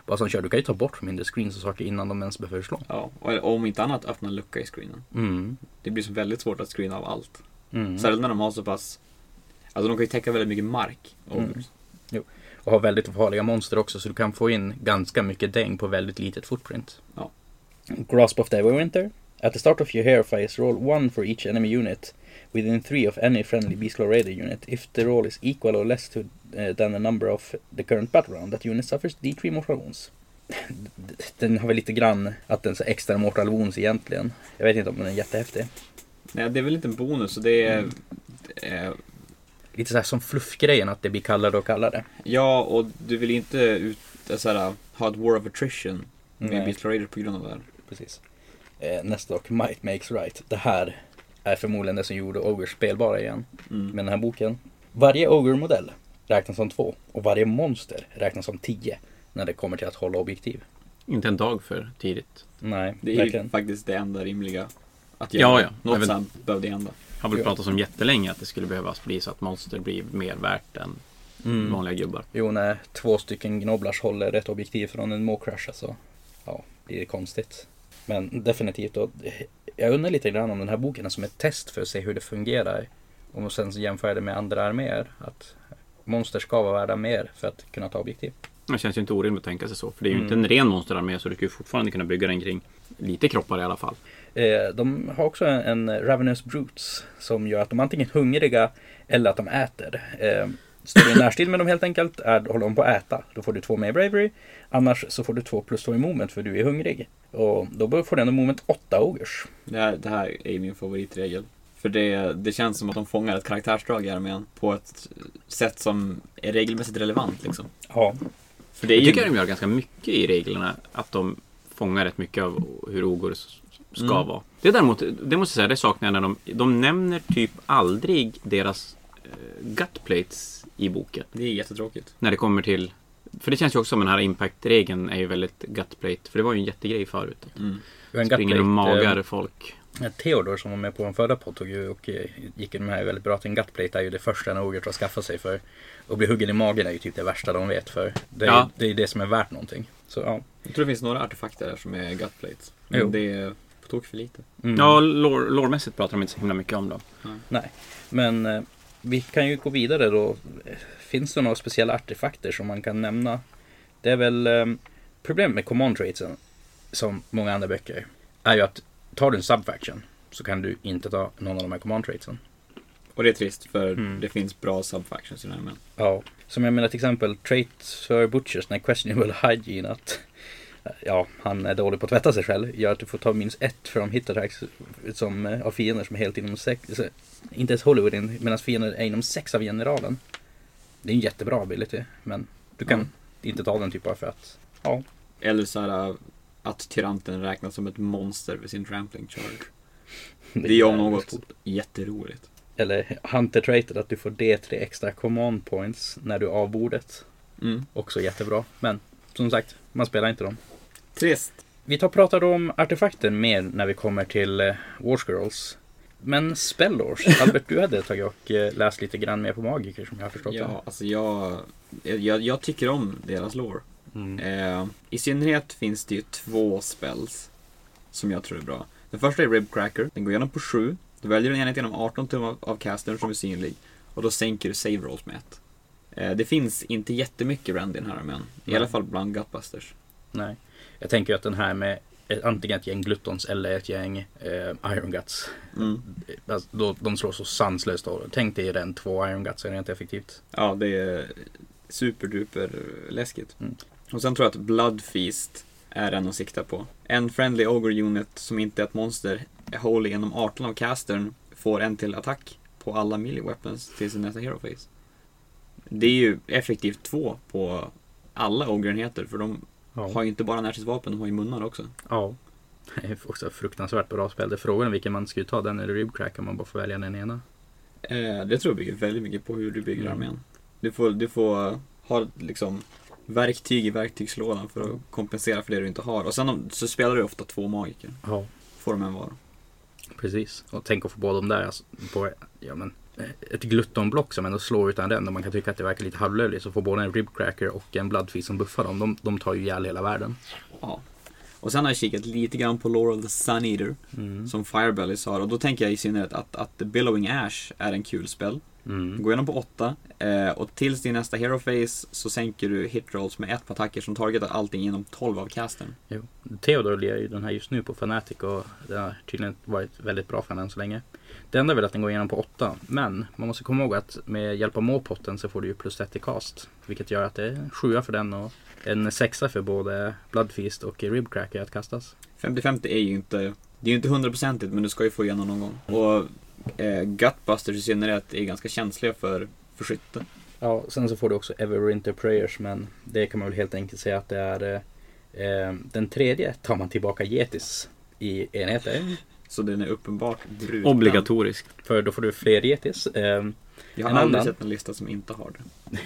bara som kör. Du kan ju ta bort mindre screens och saker innan de ens behöver slå. ja. och om inte annat öppna en lucka i screenen. Mm. Det blir så väldigt svårt att screena av allt. Mm. Särskilt när de har så pass Alltså de kan ju täcka väldigt mycket mark. Och, Mm. Och har väldigt farliga monster också så du kan få in ganska mycket däng på väldigt litet footprint. Ja. Grasp of the Everwinter. At the start of your hero phase roll one for each enemy unit within three of any friendly Beastlaw Raider unit. If the roll is equal or less to uh, than the number of the current battle round that unit suffers D3 mortal wounds. Den har väl lite grann att den så extra mortal wounds egentligen. Jag vet inte om den är jättehäftig. Nej, det är väl inte en bonus. Så det är, Mm. eh, Lite så här som fluffgrejen att det blir kallare och kallare. ja, och du vill inte ut, eh, så här, ha ett war of attrition med Nej. Beast Raider på grund av det här. Precis. Eh, nästa dock, Might Makes Right. Det här är förmodligen det som gjorde Ogre spelbara igen Mm. med den här boken. Varje Ogre-modell räknas som två och varje monster räknas som tio när det kommer till att hålla objektiv. Inte en dag för tidigt. Nej, Det är ju faktiskt det enda rimliga att Ja, göra. ja. Något Även- behövde hända. Har väl pratat om jättelänge att det skulle behövas bli så att monster blir mer värt än Mm. vanliga gubbar. Jo, när två stycken gnoblars håller ett objektiv från en Mocrash så ja, blir det konstigt. Men definitivt, då, jag undrar lite grann om den här boken är som ett test för att se hur det fungerar. Och sen så jämför jag det med andra arméer. Att monster ska vara värda mer för att kunna ta objektiv. Det känns ju inte orimligt att tänka sig så. För det är ju Mm. inte en ren monsterarmé så du kan ju fortfarande kunna bygga den kring lite kroppar i alla fall. Eh, de har också en, en Ravenous Brutes som gör att de är antingen hungriga eller att de äter. Eh, står du i närstrid med dem helt enkelt, är, håller de på att äta. Då får du två mer Bravery. Annars så får du två plus två i moment för du är hungrig. Och då får du ändå moment åtta ogers. Det här, det här är min favoritregel. För det, det känns som att de fångar ett karaktärsdrag i armén på ett sätt som är regelmässigt relevant. Liksom. Ja, För det är Jag ju... tycker de gör ganska mycket i reglerna. Att de fångar rätt mycket av hur ogor ska Mm. vara. Det däremot, det måste jag säga, det saknar jag när de, de nämner typ aldrig deras eh, gutplates i boken. Det är jättetråkigt. När det kommer till för det känns ju också som den här impact-regeln är ju väldigt gutplate. För det var ju en jättegrej förut. Mm. har en Springer och magar folk. eh, Theodor som var med på en förra podd tog ju och eh, gick in med här väldigt bra att en gutplate är ju det första en ogre tar skaffa sig för att bli huggen i magen är ju typ det värsta de vet för det är, Ja. det, är det som är värt någonting. Så ja. Jag tror det finns några artefakter där som är gutplates. Jo. Men det är tok för lite. Mm. Ja, lore-mässigt pratar de inte så himla mycket om dem. Nej, men eh, vi kan ju gå vidare då. Finns det några speciella artefakter som man kan nämna? Det är väl eh, problemet med command traitsen, som många andra böcker, är ju att tar du en subfaction så kan du inte ta någon av de här command traitsen. Och det är trist för Mm. det finns bra subfactions i den här armén. Ja, som jag menar till exempel traits för Butchers, den questionable hygiene, att ja, han är dålig på att tvätta sig själv, gör att du får ta minst ett från hit attacks som, eh, av fiender som är helt inom sex, inte ens Hollywood in, medan fiender är inom sex av generalen. Det är en jättebra ability, men du kan inte ta den typ bara för att, ja, Eller så här att tyranten räknas som ett monster vid sin trampling charge. Det är om något coolt. jätteroligt. Eller Hunter Traited, att du får D3 extra command points när du är av bordet. Mm. Också jättebra, men som sagt, man spelar inte dem. Trist. Vi tar och pratar om artefakter mer när vi kommer till eh, War Scrolls. Men Spellors, Albert du hade tagit och eh, läst lite grann mer på Magiker som jag har förstått Ja, alltså jag, jag, jag tycker om deras lore. Mm. Eh, I synnerhet finns det ju två spells som jag tror är bra. Den första är Ribcracker. Den går igenom på 7. Du väljer en enhet genom 18 tum av, av castern som är synlig. Och då sänker du save rolls med ett. Eh, det finns inte jättemycket Rand i den här armén. I alla fall bland Gutbusters. Nej. Jag tänker att den här med ett, antingen ett gäng Gluttons eller ett gäng eh, Iron Guts. Mm. Alltså, då, de slår så sanslöst. Då. Tänk dig den två Iron Guts är rent effektivt. Ja, det är superduper läskigt. Mm. Och sen tror jag att Blood Feast är den att sikta på. En Friendly Ogre Unit som inte är ett monster är wholly inom 18 av castern får en till attack på alla melee weapons till sin nästa hero phase. Det är ju effektivt två på alla ogrenheter för de Ja. har ju inte bara närstridsvapen, de har ju munnar också. ja. Det är också fruktansvärt bra spel. Det är frågan vilken man ska ta, den eller Ribcrack om man bara får välja den ena. Eh, det tror jag bygger väldigt mycket på hur du bygger Mm. armén. Du får, du får ha liksom verktyg i verktygslådan för att kompensera för det du inte har. Och sen så spelar du ofta två magiker. Ja. Får de en var. Precis. Och tänk att få båda de där alltså, på ja, men, eh, ett gluttonblock som ändå slår utan den. Och man kan tycka att det verkar lite halvlöjligt. Så får både en ribcracker och en bloodfeast som buffar dem. De, de tar ju ihjäl hela världen. Ja. Och sen har jag kikat lite grann på Laurel the Sun Eater Mm. som Firebellies har. Och då tänker jag i synnerhet att, att The Billowing Ash är en kul spel. Mm. Gå igenom på 8 eh, och tills din nästa hero phase så sänker du hit rolls med ett på attacker som targetar allting inom 12 av casten. Jo. Theodor lirar ju den här just nu på Fnatic och det har tydligen varit väldigt bra för den än så länge. Det enda är väl att den går igenom på 8. Men man måste komma ihåg att med hjälp av måpotten så får du ju plus 1 i cast. Vilket gör att det är en 7 för den och en 6 för både Bloodfeast och Ribcracker att kastas. 50-50 är ju inte, det är ju inte hundraprocentigt men du ska ju få igenom någon gång. Och eh, Gutbusters i synnerhet är ganska känsliga för, för skytte. Ja, sen så får du också Everwinter Prayers men det kan man väl helt enkelt säga att det är eh, den tredje tar man tillbaka Getis i enheter. Så den är uppenbart bruten. Obligatorisk. För då får du fler Getis. Eh, Jag har aldrig annan. sett en lista som inte har det.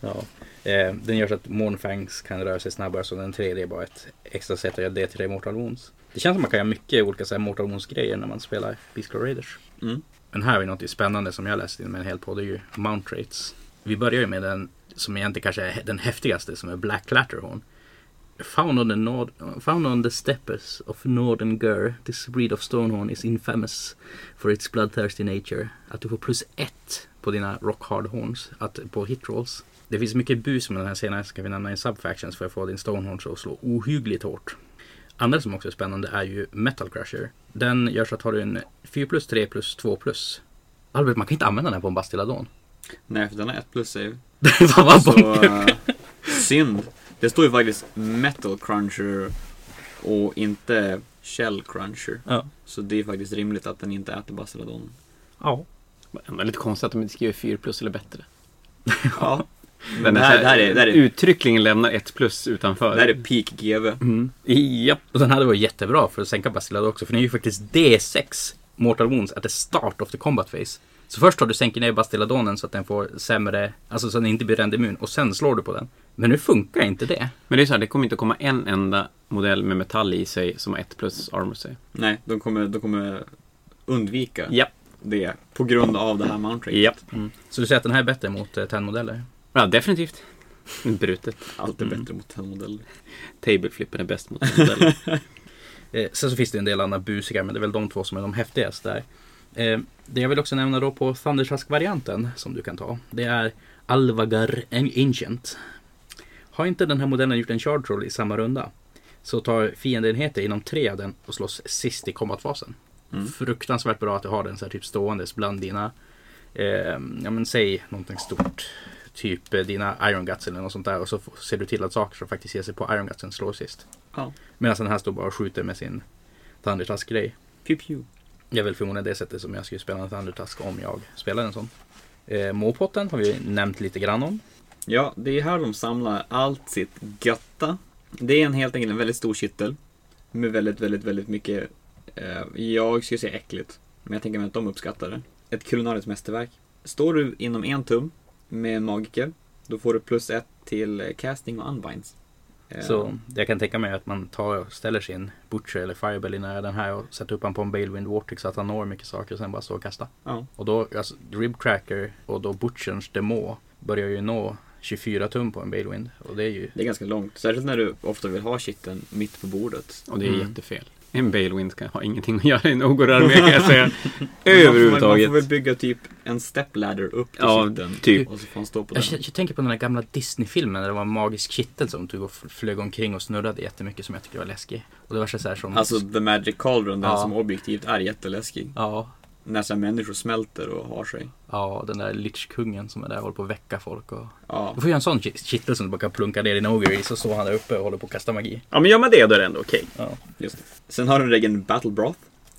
ja. eh, den gör så att Mournfangs kan röra sig snabbare så den tredje är bara ett extra sätt att göra det till det Mortal Wounds. Det känns som man kan göra mycket olika så här, Mortal Wounds grejer när man spelar Beastcore Raiders. Mm. Men här har vi något spännande som jag läste in med en hel på. Det är ju Mount Rates. Vi börjar ju med den som egentligen kanske är den häftigaste som är Black Clatterhorn. Found on the, nord, found on the steppes of northern Gur, this breed of Stonehorn is infamous for its bloodthirsty nature. Att du får plus ett på dina rock hard horns, att, på hit rolls. Det finns mycket bus med den här senare, ska vi nämna i subfactions för att få din Stonehorn att slå ohyggligt hårt. Andra som också är spännande är ju Metal Crusher. Den gör så att har du en 4 plus 3 plus 2 plus. Albert, man kan inte använda den på en Bastiladon. Nej, för den har ett plus save. Fan vad Så, eh, synd. Det står ju faktiskt Metal Cruncher och inte Shell Cruncher. Ja. Så det är faktiskt rimligt att den inte äter Bastiladon. ja. Det är lite konstigt att de inte skriver 4 plus eller bättre. Ja. Den det, här, det, här är, det, här är, uttryckligen lämnar 1 plus utanför. det här är peak GV. Mm. Japp. Och den hade varit jättebra för att sänka Bastiladon också. För den är ju faktiskt D6 Mortal Wounds at the start of the combat phase. Så först har du sänkt ner Bastiladonen så att den får sämre, alltså så att den inte blir rendimmun. Och sen slår du på den. Men nu funkar inte det. Men det är så här, det kommer inte komma en enda modell med metall i sig som har 1 plus armor sig. Nej, de kommer, de kommer undvika Japp. det på grund av det här mount rate. Japp. Så du säger att den här är bättre mot eh, 10-modeller? Ja, definitivt. Brutet. Allt är Mm. bättre mot den modellen. Tableflippen är bäst mot modeller. Eh, sen så finns det en del andra busiga, men det är väl de två som är de häftigaste där. Eh, det jag vill också nämna då på Thundertusk-varianten som du kan ta. Det är Alvagar Ancient. Har inte den här modellen gjort en charge roll i samma runda så tar fiendeenheter inom tre av den och slåss sist i combatfasen. Mm. Fruktansvärt bra att du har den så här typ ståendes bland dina, eh, ja men säg någonting stort. Typ eh, dina Iron Guts eller något sånt där och så ser du till att saker som faktiskt ger sig på Iron Gutsen slår sist. Ja. Medan den här står bara och skjuter med sin Thundertusk-grej. Pew pew. Det är väl förmodligen det sättet som jag skulle spela en Thundertusk om jag spelar en sån. Eh, Måpotten har vi nämnt lite grann om. Ja, det är här de samlar allt sitt götta. Det är en helt enkelt en väldigt stor kittel. Med väldigt, väldigt, väldigt mycket, eh, jag skulle säga äckligt. Men jag tänker mig att de uppskattar det. Ett kulinariskt mästerverk. Står du inom en tum med en magiker, då får du plus ett till eh, casting och unbinds. Eh, Så jag kan tänka mig att man tar och ställer sin Butcher eller Firebelly nära den här och sätter upp honom på en Balewind Vortex så att han når mycket saker och sen bara står och kastar. Ja, Och då, alltså Ribcracker och då Butcherns Demo börjar ju nå 24 tum på en Balewind. Och det är ju det är ganska långt. Särskilt när du ofta vill ha kitteln mitt på bordet. Och det är Mm. jättefel. En Balewind ska ha ingenting att göra i en Ogor-armé kan jag säga. Man får, man Överhuvudtaget. får väl bygga typ en stepladder upp till Ja, kitteln. typ. Och så får han stå på den. Jag, tänker på den här gamla Disney-filmen där det var en magisk kittel som tog och f- flög omkring och snurrade jättemycket som jag tyckte var läskig. Och det var så här som... Alltså The Magic Cauldron, den Ja. som objektivt är jätteläskig. Ja. När så människor smälter och har sig. Ja, den där Lich-kungen som är där och håller på att väcka folk. Och... Ja, Du får göra en sån ki- kittel som du bara kan plunka ner din Ogre i så står han där uppe och håller på att kasta magi. Ja, men gör man det då är det ändå okej. Ja. just det. Sen har du regeln Battle Broth.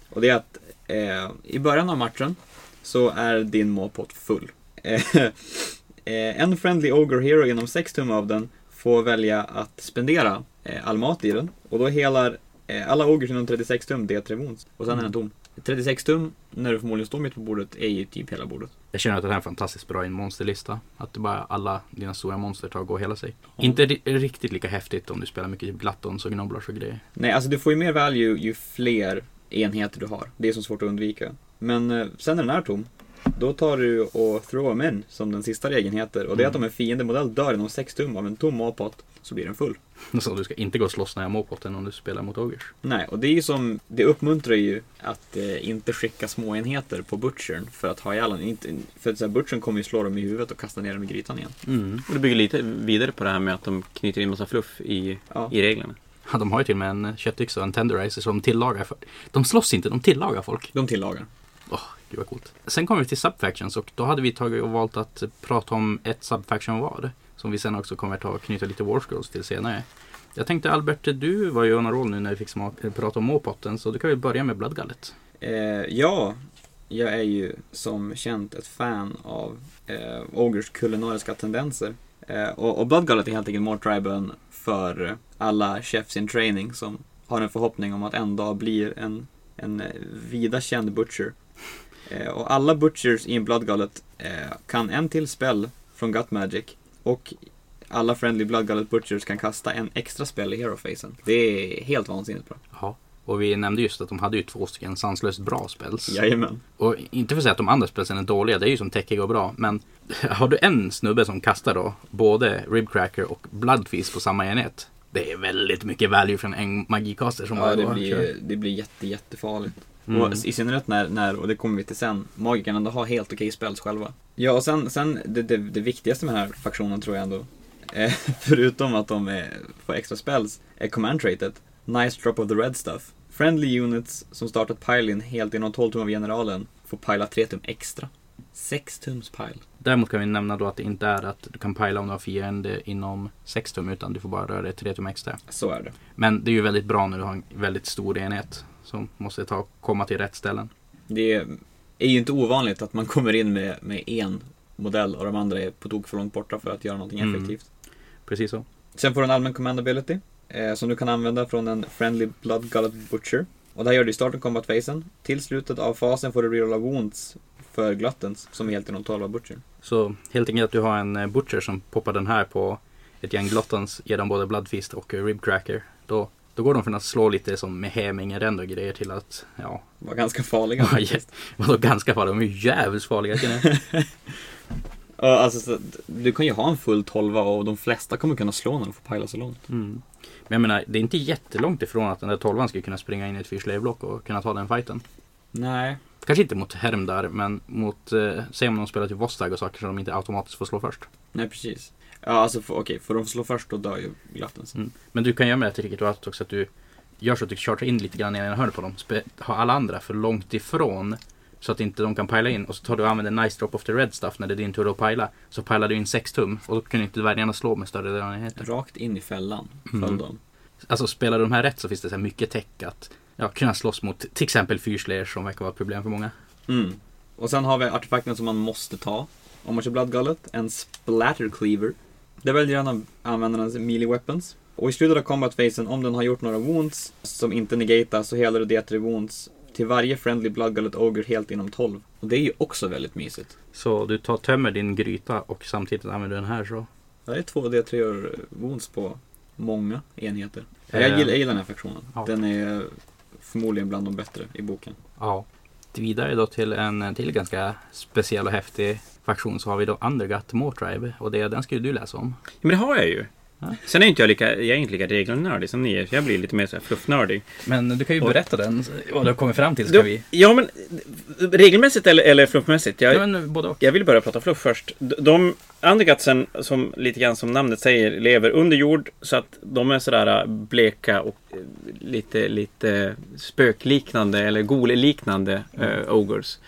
Och det är att eh, i början av matchen så är din målpott full. Eh, eh, en Friendly Ogre Hero inom 6 tum av den får välja att spendera eh, all mat i den. Och då helar eh, alla Ogres inom 36 tum D3 wounds. Och sen är den tom. 36 tum, när du förmodligen står mitt på bordet, är ju typ hela bordet. Jag känner att det här är en fantastiskt bra i en monsterlista. Att det bara alla dina stora monster tar och går hela sig. Inte ri- riktigt lika häftigt om du spelar mycket typ Glattons och Gnoblars och grejer. Nej, alltså du får ju mer value ju fler enheter du har. Det är så svårt att undvika. Men eh, sen när den är tom, då tar du och throw them in, som den sista regeln heter. Och det är att om en fiendemodell dör inom 6 tum av en tom målpott, så blir den full. Så du ska inte gå och slåss nära målpotten om du spelar mot Ogers. Nej, och det är ju som, det uppmuntrar ju att eh, inte skicka små enheter på butchern för att ha ihjäl den. Inte, för att så här, butchern kommer ju slå dem i huvudet och kasta ner dem i grytan igen. Mm. Och det bygger lite vidare på det här med att de knyter in massa fluff i, Ja. i reglerna. Ja, de har ju till och med en köttyxa och en tenderizer som de tillagar. För... De slåss inte, de tillagar folk. De tillagar. Åh, gud var coolt. Sen kommer vi till subfactions och då hade vi tagit och valt att prata om ett subfaction var. Som vi sen också kommer ta och knyta lite Warscrolls till senare. Jag tänkte Albert, du var ju on a roll nu när vi fick smak, eh, prata om måpotten så du kan väl börja med Bloodgullet. Eh, ja, jag är ju som känt ett fan av eh, Ogers kulinariska tendenser. Eh, och, och Bloodgullet är helt enkelt Mortriben för alla chefs in training som har en förhoppning om att en dag bli en, en eh, vida känd butcher. Eh, och alla butchers i en Bloodgullet eh, kan en till spell från Gut Magic och alla Friendly Bloodgullet Butchers kan kasta en extra spell i Hero-facen. Det är helt vansinnigt bra. Ja. Och vi nämnde just att de hade ju två stycken sanslöst bra spells. Jajamän. Och inte för att säga att de andra spelsen är dåliga, det är ju som täckiga och bra. Men har du en snubbe som kastar då både Ribcracker och Bloodfeast på samma enhet. Det är väldigt mycket value från en magikaster som Ja, det blir, det blir jätte, jättefarligt. Mm. Och i synnerhet när, när, och det kommer vi till sen, magikerna ändå har helt okej spells själva. Ja, och sen, sen det, det, det viktigaste med den här faktionen tror jag ändå, eh, förutom att de är, får extra spells, är command traitet. Nice drop of the red stuff. Friendly units som startat pile-in helt inom 12 tum av generalen får pila 3 tum extra. 6 tums pile. Däremot kan vi nämna då att det inte är att du kan pila om du har fiende inom 6 tum utan du får bara röra dig 3 tum extra. Så är det. Men det är ju väldigt bra när du har en väldigt stor enhet som måste ta komma till rätt ställen. Det är ju inte ovanligt att man kommer in med, med en modell och de andra är på tok för långt borta för att göra någonting Mm. effektivt. Precis så. Sen får du en allmän command ability eh, som du kan använda från en Friendly Blood Gullet Butcher. Och det här gör du i starten combat phasen. Till slutet av fasen får du rerolla wounds för Gluttons som är helt inom 12 av Butcher. Så helt enkelt att du har en eh, butcher som poppar den här på ett gäng glottons, ger dem både Bloodfist och eh, Ribcracker. Då, då går de från att slå lite som med hämingen och grejer till att, ja, Var ganska farliga vadå ganska farliga? De är ju jävligt farliga. känner jag. Ja, alltså, så, du kan ju ha en full 12 och de flesta kommer kunna slå när de får pila så långt. Mm. Men jag menar, det är inte jättelångt ifrån att den där tolvan ska kunna springa in i ett fyrslöjblock och kunna ta den fighten. Nej. Kanske inte mot Hermdar, men mot, eh, säg om de spelar till Vostag och saker som de inte automatiskt får slå först. Nej, precis. Ja, alltså för, okej, får de slå först då dör ju Gluttons. Mm. Men du kan göra med det till Ricket också att du gör så att du chartar in lite grann i ena hörnet på dem. Ha alla andra för långt ifrån. Så att inte de kan pila in. Och så tar du och använder nice drop of the red stuff när det är din tur att pila. Så pilar du in 6 tum. Och då kan inte dvärgarna slå med större enheter. Rakt in i fällan Mm. föll de. Alltså spelar de här rätt så finns det så här mycket tech att ja, kunna slåss mot till exempel fyrslayer som verkar vara ett problem för många. Mm. Och sen har vi artefakten som man måste ta. Om man kör Bloodgullet, en Splatter Cleaver. Det väljer en av användarnas melee weapons. Och i slutet av combat phasen, om den har gjort några wounds som inte negatas, så helar du D3 wounds till varje friendly Bloodgullet Ogre helt inom 12. Och det är ju också väldigt mysigt. Så du tar, tömmer din gryta och samtidigt använder den här så. Det är två D3 wounds på många enheter. Eh, Jag gillar, jag gillar den här faktionen. ja. Den är förmodligen bland de bättre i boken. Ja. Vidare då till en till ganska speciell och häftig faktion så har vi då Undergut Mortribe. Och det, den ska ju du läsa om. Ja, men det har jag ju. Ja. Sen är inte jag lika, jag är inte lika regelnördig som ni är. Jag blir lite mer så här fluffnördig. Men du kan ju Och- berätta den, vad du har kommit fram till. Ska Då- vi... Ja, men regelmässigt eller, eller fluffmässigt? Jag, Ja, men både och. jag vill börja prata fluff först. De, de Undergutsen, som lite grann som namnet säger, lever under jord. Så att de är sådär äh, bleka och eh, lite, lite spökliknande eller golliknande äh, ogres.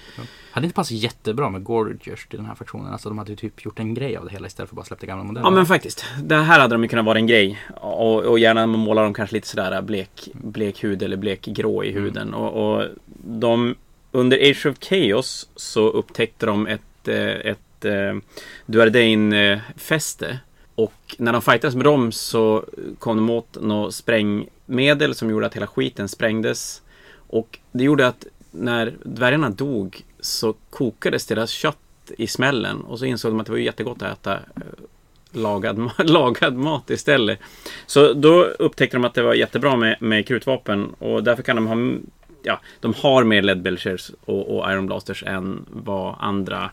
Hade inte passat jättebra med Gorgers till den här faktionen. Alltså de hade ju typ gjort en grej av det hela istället för att bara släppa gamla modeller. Ja men faktiskt. Det här hade de ju kunnat vara en grej. Och, och gärna måla dem kanske lite sådär blek, blek hud eller blekgrå i huden. Och, och de, under Age of Chaos så upptäckte de ett, eh, ett eh, Duardane-fäste. Och när de fightades med dem så kom de åt något sprängmedel som gjorde att hela skiten sprängdes. Och det gjorde att när dvärgarna dog så kokades deras kött i smällen och så insåg de att det var jättegott att äta eh, lagad, lagad mat istället. Så då upptäckte de att det var jättebra med, med krutvapen och därför kan de ha Ja, de har mer led belchers och, och iron blasters än vad andra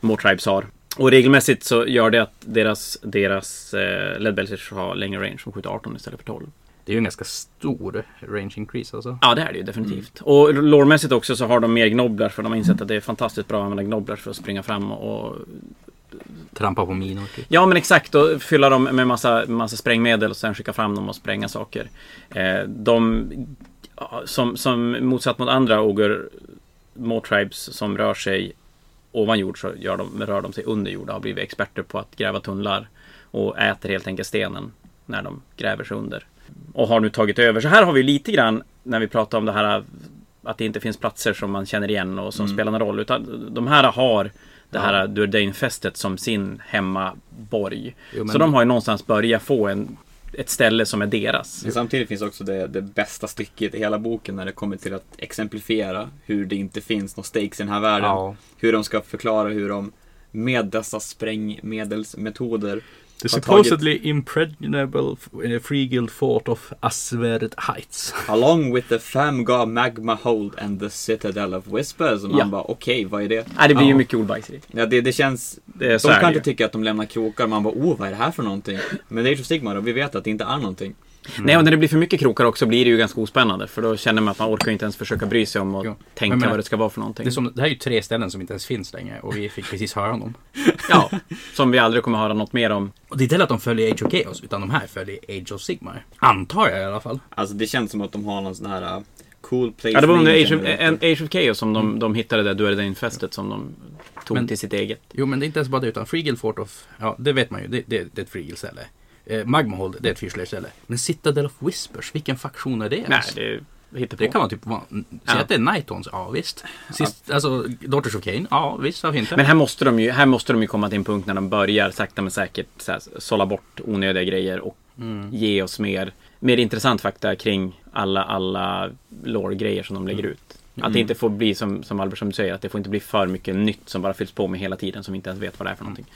Mortribes har. Och regelmässigt så gör det att deras, deras eh, belchers har längre range. De skjuter 18 istället för 12. Det är ju en ganska stor range increase alltså. Ja, det är det ju definitivt. Och lårmässigt också så har de mer gnobblar för de har insett att det är fantastiskt bra att använda gnobblar för att springa fram och... Trampa på minor typ. Ja, men exakt. Och fylla dem med massa, massa sprängmedel och sen skicka fram dem och spränga saker. Eh, de... Som, som motsatt mot andra oger, tribes som rör sig ovan jord så gör de, rör de sig under jord och har blivit experter på att gräva tunnlar. Och äter helt enkelt stenen när de gräver sig under och har nu tagit över. Så här har vi lite grann när vi pratar om det här att det inte finns platser som man känner igen och som Mm. spelar någon roll. Utan de här har det här Durdain-fästet som sin hemmaborg. Jo, Så de har ju någonstans börjat få en, ett ställe som är deras. Men samtidigt finns också det, det bästa stycket i hela boken när det kommer till att exemplifiera hur det inte finns några stakes i den här världen. Ja. Hur de ska förklara hur de med dessa sprängmedelsmetoder The supposedly impregnable uh, free guild fort of Asverd Heights. Along with the Famga Magma Hold and the Citadel of Whispers. Och man Ja. bara okej, vad är det? Nej, det blir ju Ja. mycket ordbajs i det. Ja, det, det känns... Det är de så kan inte ju. tycka att de lämnar krokar. Man bara oh, vad är det här för någonting? Men det är ju Sigma då, vi vet att det inte är någonting. Nej, och när det blir för mycket krokar också blir det ju ganska ospännande. För då känner man att man orkar inte ens försöka bry sig om och Jo. tänka Men vad det ska vara för någonting. Det, är som, det här är ju tre ställen som inte ens finns längre och vi fick precis höra om dem. Ja, som vi aldrig kommer höra något mer om. Och det är inte heller att de följer Age of Chaos utan de här följer Age of Sigmar. Antar jag i alla fall. Alltså det känns som att de har någon sån här uh, cool place Ja, det var under Age of, en, Age of Chaos som de, de hittade det Duerdain-fästet som de tog Men- till sitt eget. Jo men det är inte ens bara det utan Free Guild Fort of, ja det vet man ju, det, det, det är ett Free Guild ställe. Eh, Magmahold, det är ett fyrslayer-ställe. Men Citadel of Whispers, vilken faktion är det Nej, det hittar på. Det kan man typ säga Ja. att det är Nightons, ja visst. Sist, Alltså Daughters of Cain, ja visst varför inte? Men här måste, de ju, här måste de ju komma till en punkt när de börjar sakta men säkert så här, sålla bort onödiga grejer och Mm. ge oss mer, mer intressant fakta kring alla, alla lore-grejer som de lägger ut. Att det Mm. inte får bli som, som Albert som du säger, att det får inte bli för mycket nytt som bara fylls på med hela tiden som vi inte ens vet vad det är för någonting.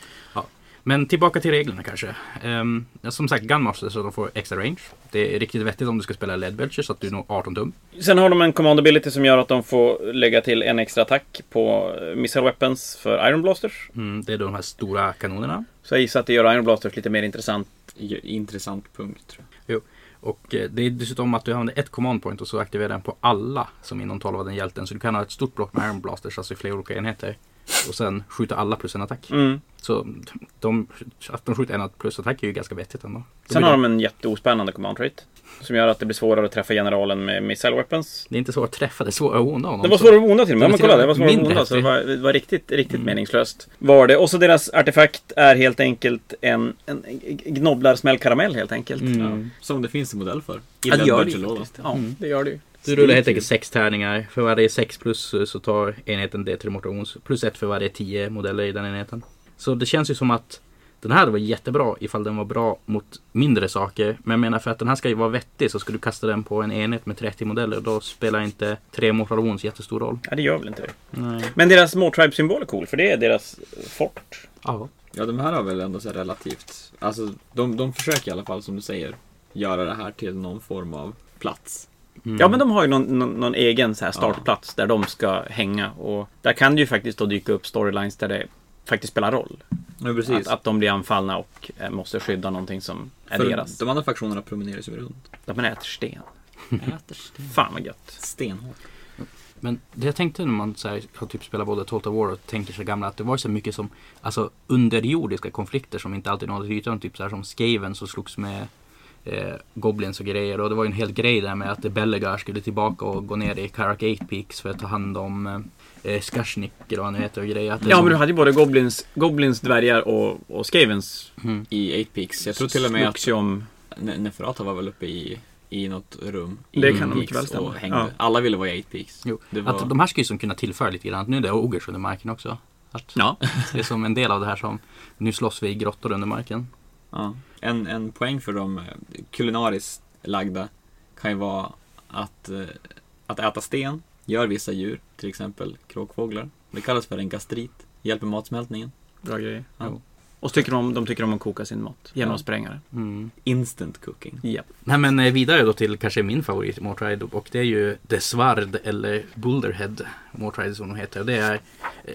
Men tillbaka till reglerna kanske. Um, som sagt, Gunmaster så de får extra range. Det är riktigt vettigt om du ska spela LED Belcher så att du når 18 tum. Sen har de en command ability som gör att de får lägga till en extra attack på missile weapons för Iron Blasters. Mm, det är då de här stora kanonerna. Så jag gissar att det gör Iron Blasters lite mer intressant. Intressant punkt tror jag. Och eh, det är dessutom att du använder ett command point och så aktiverar den på alla som inom 12 av den hjälten. Så du kan ha ett stort block med Iron Blasters, alltså i flera olika enheter. Och sen skjuta alla plus en attack. Mm. Så de, att de skjuter en plus attack är ju ganska vettigt ändå. Då Sen har det- de en jätteospännande command trait. Som gör att det blir svårare att träffa generalen med missile weapons. Det är inte svårt att träffa, det är svårare att onda honom. Det var svårare att onda till och med. Det Ja, var men kolla, det var svårare att onda. Så det var, det var riktigt, riktigt Mm. meningslöst. Var det. Och så deras artefakt är helt enkelt en, en gnobblarsmällkaramell helt enkelt. Mm. Ja. Som det finns en modell för. I Ja, det gör det ju. Ja, Mm. det gör det ju. Du rullar helt enkelt sex tärningar. För varje 6 plus eh, så tar enheten D3 motions. Plus ett för varje 10 modeller i den enheten. Så det känns ju som att den här var jättebra ifall den var bra mot mindre saker. Men jag menar för att den här ska ju vara vettig så ska du kasta den på en enhet med 30 modeller. Då spelar inte 3 mortal wounds jättestor roll. Ja, det gör väl inte det. Nej. Men deras Mortribe-symbol är cool, för det är deras fort. Ja. Ja, de här har väl ändå så relativt... Alltså, de, de försöker i alla fall, som du säger, göra det här till någon form av plats. Mm. Ja, men de har ju någon, någon, någon egen så här startplats där de ska hänga. Och där kan det ju faktiskt då dyka upp storylines där det faktiskt spelar roll. Ja, precis. Att, att de blir anfallna och eh, måste skydda någonting som är För deras. de andra faktionerna promenerar sig runt. De äter sten. Äter sten. Fan vad gött. Stenhårt. Men det jag tänkte när man så här, har typ spelat både Total War och tänker sig gamla att det var så mycket som alltså underjordiska konflikter som inte alltid nådde ytan. Typ så här som Skaven som slogs med eh, Goblins och grejer. Och det var ju en hel grej där med att Bellegar skulle tillbaka och gå ner i Karak 8 Peaks för att ta hand om eh, Skashnik eller vad han heter och grejer. Ja, som- men du hade ju både Goblins, Goblins dvärgar och, och Skavens. Mm. I 8 Peaks. Jag tror till och med att om... Ne- Neferata var väl uppe i, i något rum. Det kan nog mycket väl stämma. Och. Ja. Alla ville vara i 8 Peaks. Var... att de här ska ju som kunna tillföra lite grann. Nu är det ogers under marken också. Att Ja. Det är som en del av det här som nu slåss vi i grottor under marken. Ja. En, en poäng för de eh, kulinariskt lagda kan ju vara att, eh, att äta sten gör vissa djur, till exempel kråkfåglar. Det kallas för en gastrit, hjälper matsmältningen. Bra grejer. Ja. Och så tycker de, de tycker om att koka sin mat genom att spränga det. Mm. Instant cooking. Ja. Nej men eh, vidare då till kanske min favorit i Mortride och det är ju The Svard eller Boulderhead Mortride som de heter. Det är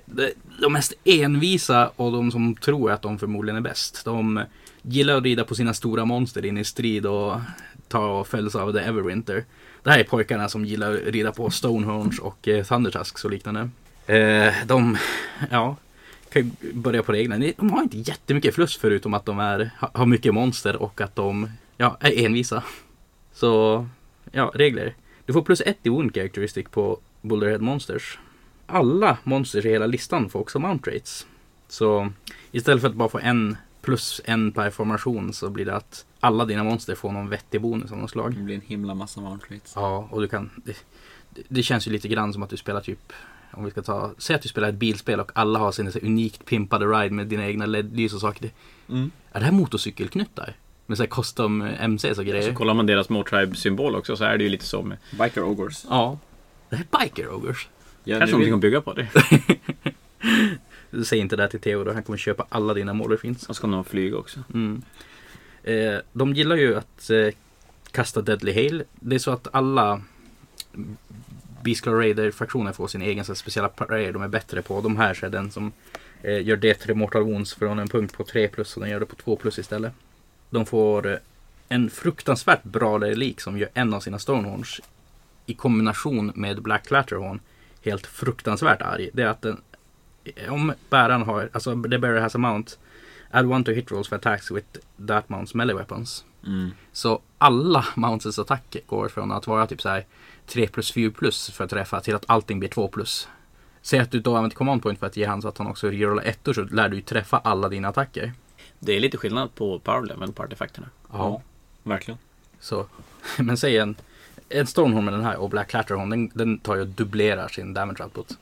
de, de mest envisa och de som tror att de förmodligen är bäst. De gillar att rida på sina stora monster in i strid och ta och fälls av The Everwinter. Det här är pojkarna som gillar att rida på Stonehorns och eh, Thundertusks och liknande. Eh, de, ja, kan ju börja på reglerna. De har inte jättemycket fluss förutom att de är, har mycket monster och att de ja, är envisa. Så, ja, regler. Du får plus ett i Wound Characteristic på Boulderhead Monsters. Alla monsters i hela listan får också Mount Rates. Så istället för att bara få en plus en per formation så blir det att alla dina monster får någon vettig bonus av något slag. Det blir en himla massa rates. Ja, och du kan... Det, det- känns ju lite grann som att du spelar typ... Om vi ska ta... Säg att du spelar ett bilspel och alla har sin så unikt pimpade ride med dina egna LED-lys och saker. Mm. Är det här motorcykelknuttar? Med så här custom eh, MCs och Så grejer? kollar man deras Motribe-symbol också så är det ju lite som... Biker Ogres. Ja. Det här är Biker Ogers. Ja, Kanske någonting att bygga på det. Säg inte det här till Theo då, han kommer köpa alla dina Mollerfins. Och så kommer de flyga också. Mm. Eh, de gillar ju att eh, kasta Deadly Hail. Det är så att alla Beastclaw Raider-fraktioner får sin egen här, speciella parade de är bättre på. De här så är den som eh, gör D3 Mortal Wounds från en punkt på 3 plus och den gör det på 2 plus istället. De får eh, en fruktansvärt bra relik som gör en av sina Stonehorns i kombination med Black Clatterhorn helt fruktansvärt arg. Det är att den, om bäraren har, alltså the bearer has a mount Add one to hit rolls for attacks with that mounts melee weapons. Mm. Så alla mounts attack går från att vara typ så här 3 plus 4 plus för att träffa till att allting blir 2 plus. Säg att du då använder command point för att ge han så att han också rerollar ettor så lär du ju träffa alla dina attacker. Det är lite skillnad på power level på artefakterna. Ja, verkligen. Så, men säg en, en Stonehorn med den här och Black Clatterhorn, den, den tar ju och dubblerar sin damage output.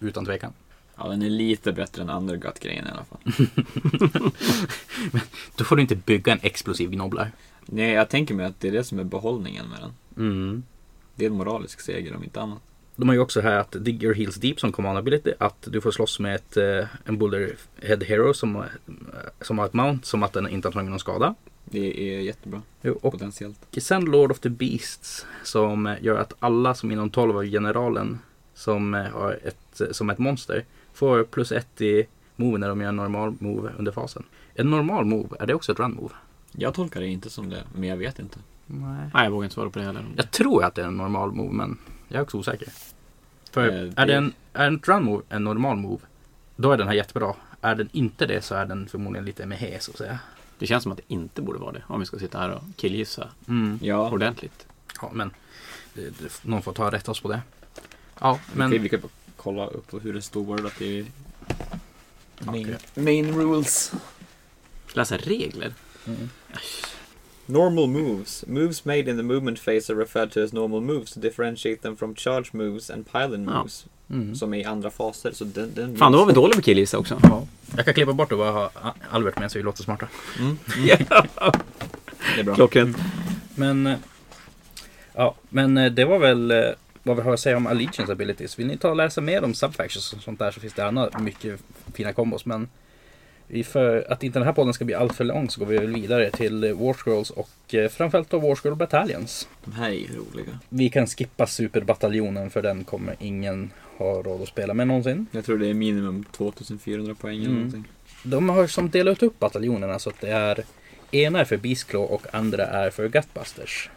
Utan tvekan. Ja, den är lite bättre än Undergut-grejen i alla fall. Då får du inte bygga en explosiv gnobblar. Nej, jag tänker mig att det är det som är behållningen med den. Mm. Det är en moralisk seger om inte annat. De har ju också här att Dig Your Heels Deep som command ability. Att du får slåss med ett, eh, en Boulder Head Hero som, eh, som har ett mount som att den inte har tagit någon skada. Det är jättebra, Jo, Och potentiellt. sen Lord of the Beasts som eh, gör att alla som inom 12 av generalen som har ett, som ett monster får plus ett i move när de gör en normal move under fasen. En normal move, är det också ett run move? Jag tolkar det inte som det, men jag vet inte. Nej. Nej, jag vågar inte svara på det heller. Jag tror att det är en normal move men jag är också osäker. För Eh, är, det- en, är en run move en normal move då är den här jättebra. Är den inte det så är den förmodligen lite med så att säga. Det känns som att det inte borde vara det. Om vi ska sitta här och killgissa Mm. Ja, eh, ordentligt. Ja men det, någon får ta rätt oss på det. Ja men... men vi kan kolla upp hur det står wordat i main, Okej. main rules. Läsa regler. Mm. Normal moves. Moves made in the movement phase are referred to as normal moves to differentiate them from charge moves and Ja. moves. Mm. Som är i andra faser. Så den, den Fan, då var vi dåliga på killgissa också. Ja. Jag kan klippa bort och bara ha Albert med så vi låter smarta. Mm. Det är bra. Klockrent. Men eh, ja, men eh, det var väl eh, vad vi har att säga om Allegiance abilities. Vill ni ta och läsa mer om subfactions och sånt där så finns det annat mycket fina kombos. Men för att inte den här podden ska bli allt för lång så går vi vidare till eh, War Scrolls och eh, framförallt då War Scroll Battalions. De här är ju roliga. Vi kan skippa Superbataljonen för den kommer ingen ha råd att spela med någonsin. Jag tror det är minimum 2400 poäng eller Mm. någonting. De har som delat upp bataljonerna så att det är ena är för Beastclaw och andra är för Gutbusters.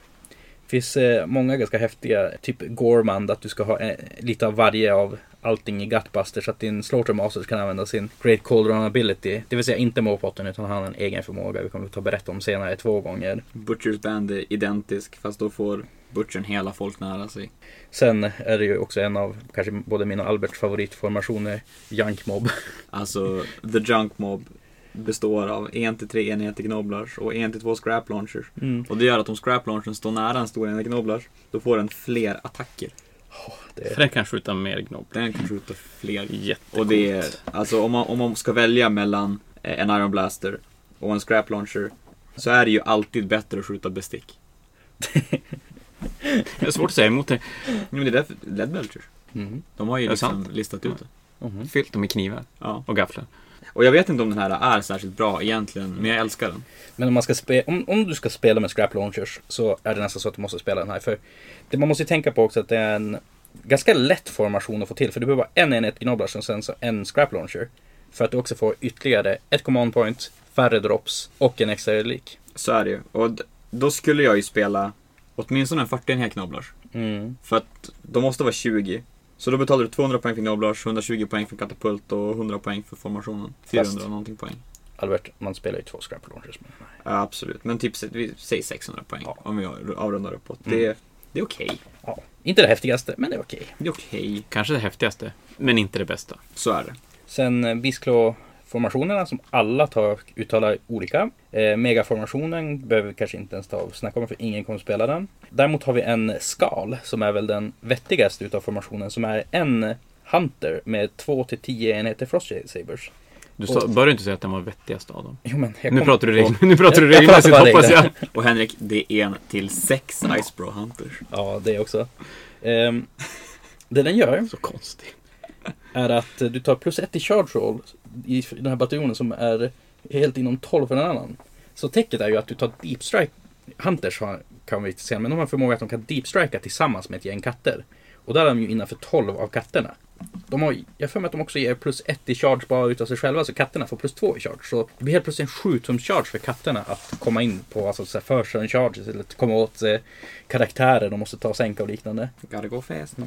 Finns eh, många ganska häftiga, typ Gormand, att du ska ha eh, lite av varje av allting i Gutbuster så att din Slaughtermaster kan använda sin Great Cauldron Ability. Det vill säga inte Mopotten utan han har en egen förmåga. Vi kommer att ta berätta om senare två gånger. Butchers Band är identisk, fast då får Butchern hela folk nära sig. Sen är det ju också en av kanske både min och Alberts favoritformationer, Junk Mob. Alltså, The Junk Mob består av en till tre enheter Gnoblars och en till två Scrap Launchers. Mm. Och det gör att om Scrap Launchern står nära en stor enhet Gnoblars, då får den fler attacker. Det För den kan skjuta mer gnobb. Den kan skjuta fler. Jättecoolt. Och det är, alltså om man, om man ska välja mellan eh, en Iron Blaster och en Scrap Launcher, så är det ju alltid bättre att skjuta bestick. Det är svårt att säga emot det. Men det är därför, Lead Belchers. mm. De har ju liksom listat ut det. Mhm. Fyllt dem med knivar Ja. och gafflar. Och jag vet inte om den här är särskilt bra egentligen, men jag älskar den. Men om, man ska spe- om, om du ska spela med Scrap Launchers så är det nästan så att du måste spela den här. För det man måste tänka på också att det är en ganska lätt formation att få till. För du behöver bara en enhet Gnoblars och sen så en Scrap Launcher. För att du också får ytterligare ett command point, färre drops och en extra relik. Så är det ju. Och då skulle jag ju spela åtminstone en 40 enhet Gnoblars. Mm. För att de måste vara 20. Så då betalar du 200 poäng för Gnoblars, 120 poäng för katapult och 100 poäng för formationen. 400 Fast- någonting poäng. Albert, man spelar ju två Scrap Launchers här. Ja, absolut. Men typ, vi säger 600 poäng Ja. om vi avrundar uppåt. Mm. Det, det är okej. Ja. Inte det häftigaste, men det är okej. Det är okej. Kanske det häftigaste, men inte det bästa. Så är det. Sen eh, Beastclaw-formationerna som alla tar, uttalar olika. Eh, megaformationen behöver vi kanske inte ens ta och snacka om för ingen kommer spela den. Däremot har vi en skal som är väl den vettigaste utav formationen som är en Hunter med 2-10 enheter Frost Sabers. Du sa, Och- bör du inte säga att den var vettigast av dem? Jo men jag Nu pratar du regler. Nu pratar du regelmässigt hoppas jag. Och Henrik, det är en till sex Icebro Hunters. Ja, det också. Ehm, det den gör Så konstigt är att du tar plus ett i charge roll i den här bataljonen som är helt inom 12 för en annan. Så täcket är ju att du tar deep strike. Hunters har, kan vi inte säga, men de har förmåga att de kan deep strika tillsammans med ett gäng katter. Och där är de ju innanför 12 av katterna. De har, jag har för mig att de också ger plus ett i charge bara utav sig själva, så katterna får plus två i charge. Så det blir helt plötsligt en 7 charge för katterna att komma in på, alltså så här charges, eller att komma åt eh, karaktärer de måste ta och sänka och liknande. Gotta go fast.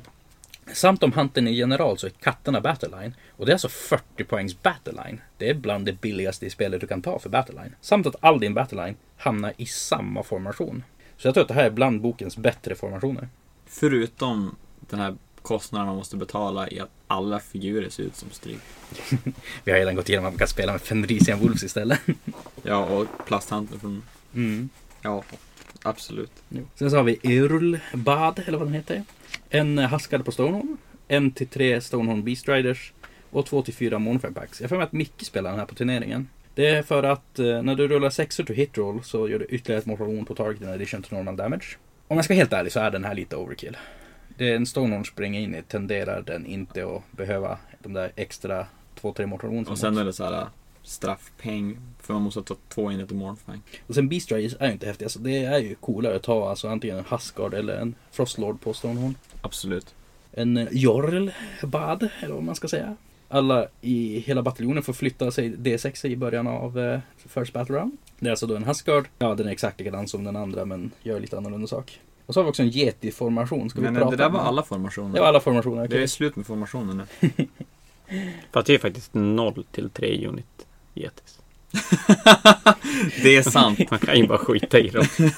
Samt om hunten är general så är katterna battleline. Och det är alltså 40 poängs battleline. Det är bland det billigaste i spelet du kan ta för battleline. Samt att all din battleline hamnar i samma formation. Så jag tror att det här är bland bokens bättre formationer. Förutom den här kostnaden man måste betala i att alla figurer ser ut som stryk. Vi har redan gått igenom att man kan spela med Fenrisian Wolves istället. Ja, och plasthanteln från... Mm. Ja, absolut. Jo. Sen så har vi Irlbad, eller vad den heter. En haskad på Stonehorn. En till tre Stonehorn Beast Riders. Och två till fyra Packs. Jag får med att Micke spelar den här på turneringen. Det är för att eh, när du rullar sexor till hit roll så gör du ytterligare ett mortal wound på target in addition to normal damage. Om jag ska vara helt ärlig så är den här lite overkill. Det är en Stonehorn springer in i tenderar den inte att behöva de där extra två, tre mortal wounds. Och sen är det så här straffpeng, för man måste ta två enheter Mornfang. Och sen Beast Riders är ju inte häftigt. Alltså, det är ju coolare att ta alltså, antingen en Huskard eller en Frostlord på Stonehorn. Absolut. En eh, Jorlbad, eller vad man ska säga. Alla i hela bataljonen får flytta sig D6 i början av eh, First Battle Round. Det är alltså då en Huskard. Ja, den är exakt likadan som den andra men gör lite annorlunda sak. Och så har vi också en Yeti-formation. Ska vi Men prata det där var alla formationer. Det var alla formationer. Det okej. är slut med formationen nu. Fast det är faktiskt 0 till 3 unit Yetis. det är sant. Man kan ju bara skita i dem.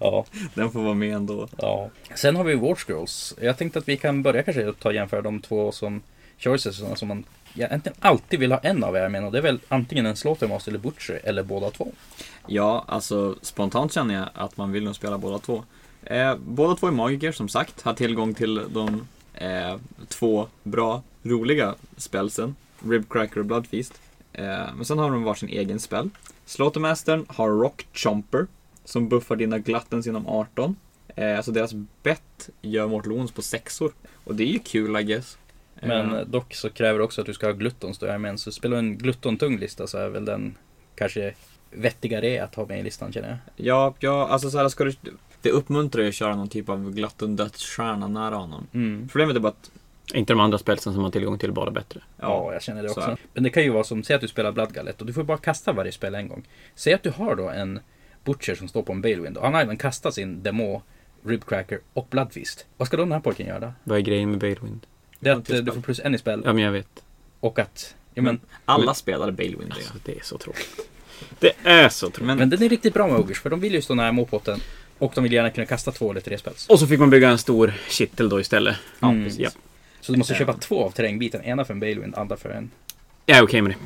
Ja, Den får vara med ändå. ja. Sen har vi War Scrolls. Jag tänkte att vi kan börja kanske ta och jämföra de två som choices som man egentligen alltid vill ha en av er med. Och det är väl antingen en Slaughtermaster eller Butcher eller båda två. Ja, alltså spontant känner jag att man vill nog spela båda två. Eh, båda två är magiker som sagt, har tillgång till de eh, två bra, roliga spelsen. Ribcracker och Bloodfeast. Eh, men sen har de varsin egen spel. Slaughtermastern har Rock Chomper som buffar dina glattens inom 18. Eh, så deras bett gör Mortal Wounds på sexor. Och det är ju kul I guess. Men Eh, dock så kräver det också att du ska ha gluttons då. Jag menar, så spelar du en glutton-tung lista så är väl den kanske vettigare att ha med i listan känner jag. Ja, ja, alltså så här ska du... Det uppmuntrar ju att köra någon typ av glutton dödsstjärna nära honom. Mm. Problemet är bara att... Inte de andra spelsen som har tillgång till bara bättre. Ja, jag känner det så också. Men det kan ju vara som, säg att du spelar Bloodgullet och du får bara kasta varje spel en gång. Säg att du har då en Butcher som står på en Balewind och han har även kastat sin demo Ribcracker och Bloodfist. Vad ska då den här pojken göra? Vad är grejen med Balewind? Det är att eh, du får plus en i spel Ja, men jag vet. och att... Ja, men, Alla spelare Balewind det. Alltså, det är så tråkigt. Det är så tråkigt. Men, men den är riktigt bra med Ogers för de vill ju stå nära målpotten. Och de vill gärna kunna kasta två eller tre spels. Och så fick man bygga en stor kittel då istället. ja, Mm. precis. Ja. Så du måste Ja. köpa två av terrängbiten. Ena för en Balewind, andra för en... Jag är okej med det.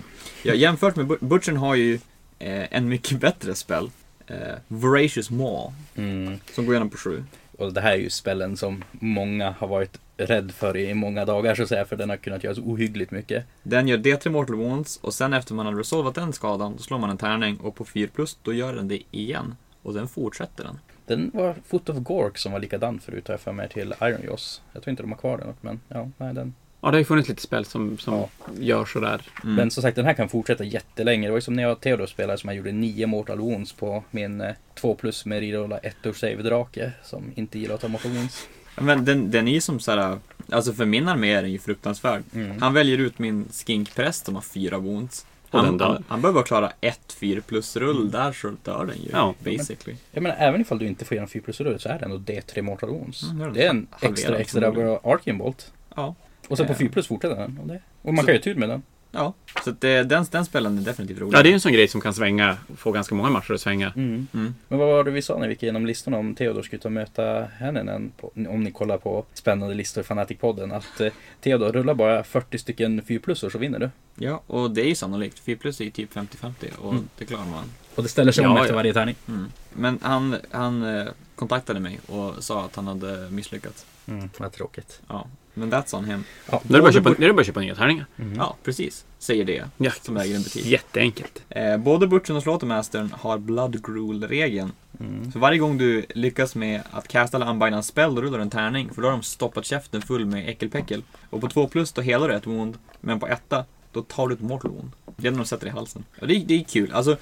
Ja, jämfört med Bu- Butchern har ju eh, en mycket bättre spel. Eh, Voracious Maw. Mm. Som går igenom på sju. Och det här är ju spellen som många har varit rädd för i många dagar så att säga. För den har kunnat göra så ohyggligt mycket. Den gör D3 Mortal Wounds och sen efter man har resolvat den skadan, då slår man en tärning och på 4 plus, då gör den det igen. Och sen fortsätter den. Den var Foot of Gork som var likadan förut har jag för mig till Iron Joss. Jag tror inte de har kvar den men ja, nej den. Ja, det har ju funnits lite spel som, som Ja. gör sådär. Mm. Men som sagt den här kan fortsätta jättelänge. Det var ju som när jag och Theodor spelade som jag gjorde nio Mortal Wounds på min eh, 2 plus med rerolla 1 och save drake som inte gillar att ta Mortal Wounds. Men den, den är ju som såhär, alltså för min armé är den ju fruktansvärd. Mm. Han väljer ut min skinkpräst som har fyra wounds. Han, han, han behöver bara klara ett 4 plus rull där så dör den ju. Ja. basically. Jag menar även ifall du inte får igenom 4 plus rull så är det ändå D3 Mortal Wounds. Mm, det är det är en extra extra Arcane Bolt. Ja. Och sen på Eh. 4 plus fortsätter den. Och, man Så- kan ju tur med den. Ja, så att det, den, den spelen är definitivt rolig. Ja, det är ju en sån grej som kan svänga, få ganska många matcher att svänga. Mm. Men vad var det vi sa när vi gick igenom listorna om Theodor skulle ta och möta Hänninen? På, om ni kollar på spännande listor i Fanatic-podden. Att eh, Theodor rullar bara 40 stycken 4 plusor så vinner du. Ja, och det är ju sannolikt. 4 plus är ju typ 50-50 och Mm. det klarar man. Och det ställer sig Ja, om efter ja. varje tärning. Mm. Men han, han eh, kontaktade mig och sa att han hade misslyckats. Mm, vad tråkigt. Ja, men that's on him. Ja. Är det bara att Både köpa, är det att köpa nya tärningar. Mm. Ja, precis. Säger det. Ja. Som äger en butik. Jätteenkelt. Eh, både Butchen och Slaughtermastern har Blood Gruel-regeln. Mm. Så varje gång du lyckas med att casta eller unbinda en spell, då rullar du en tärning. För då har de stoppat käften full med äckelpäckel. Och på 2 plus, då helar du ett wound. Men på etta, då tar du ett mortal wound. Genom att sätta det i halsen. Och det, är- det är kul. Alltså,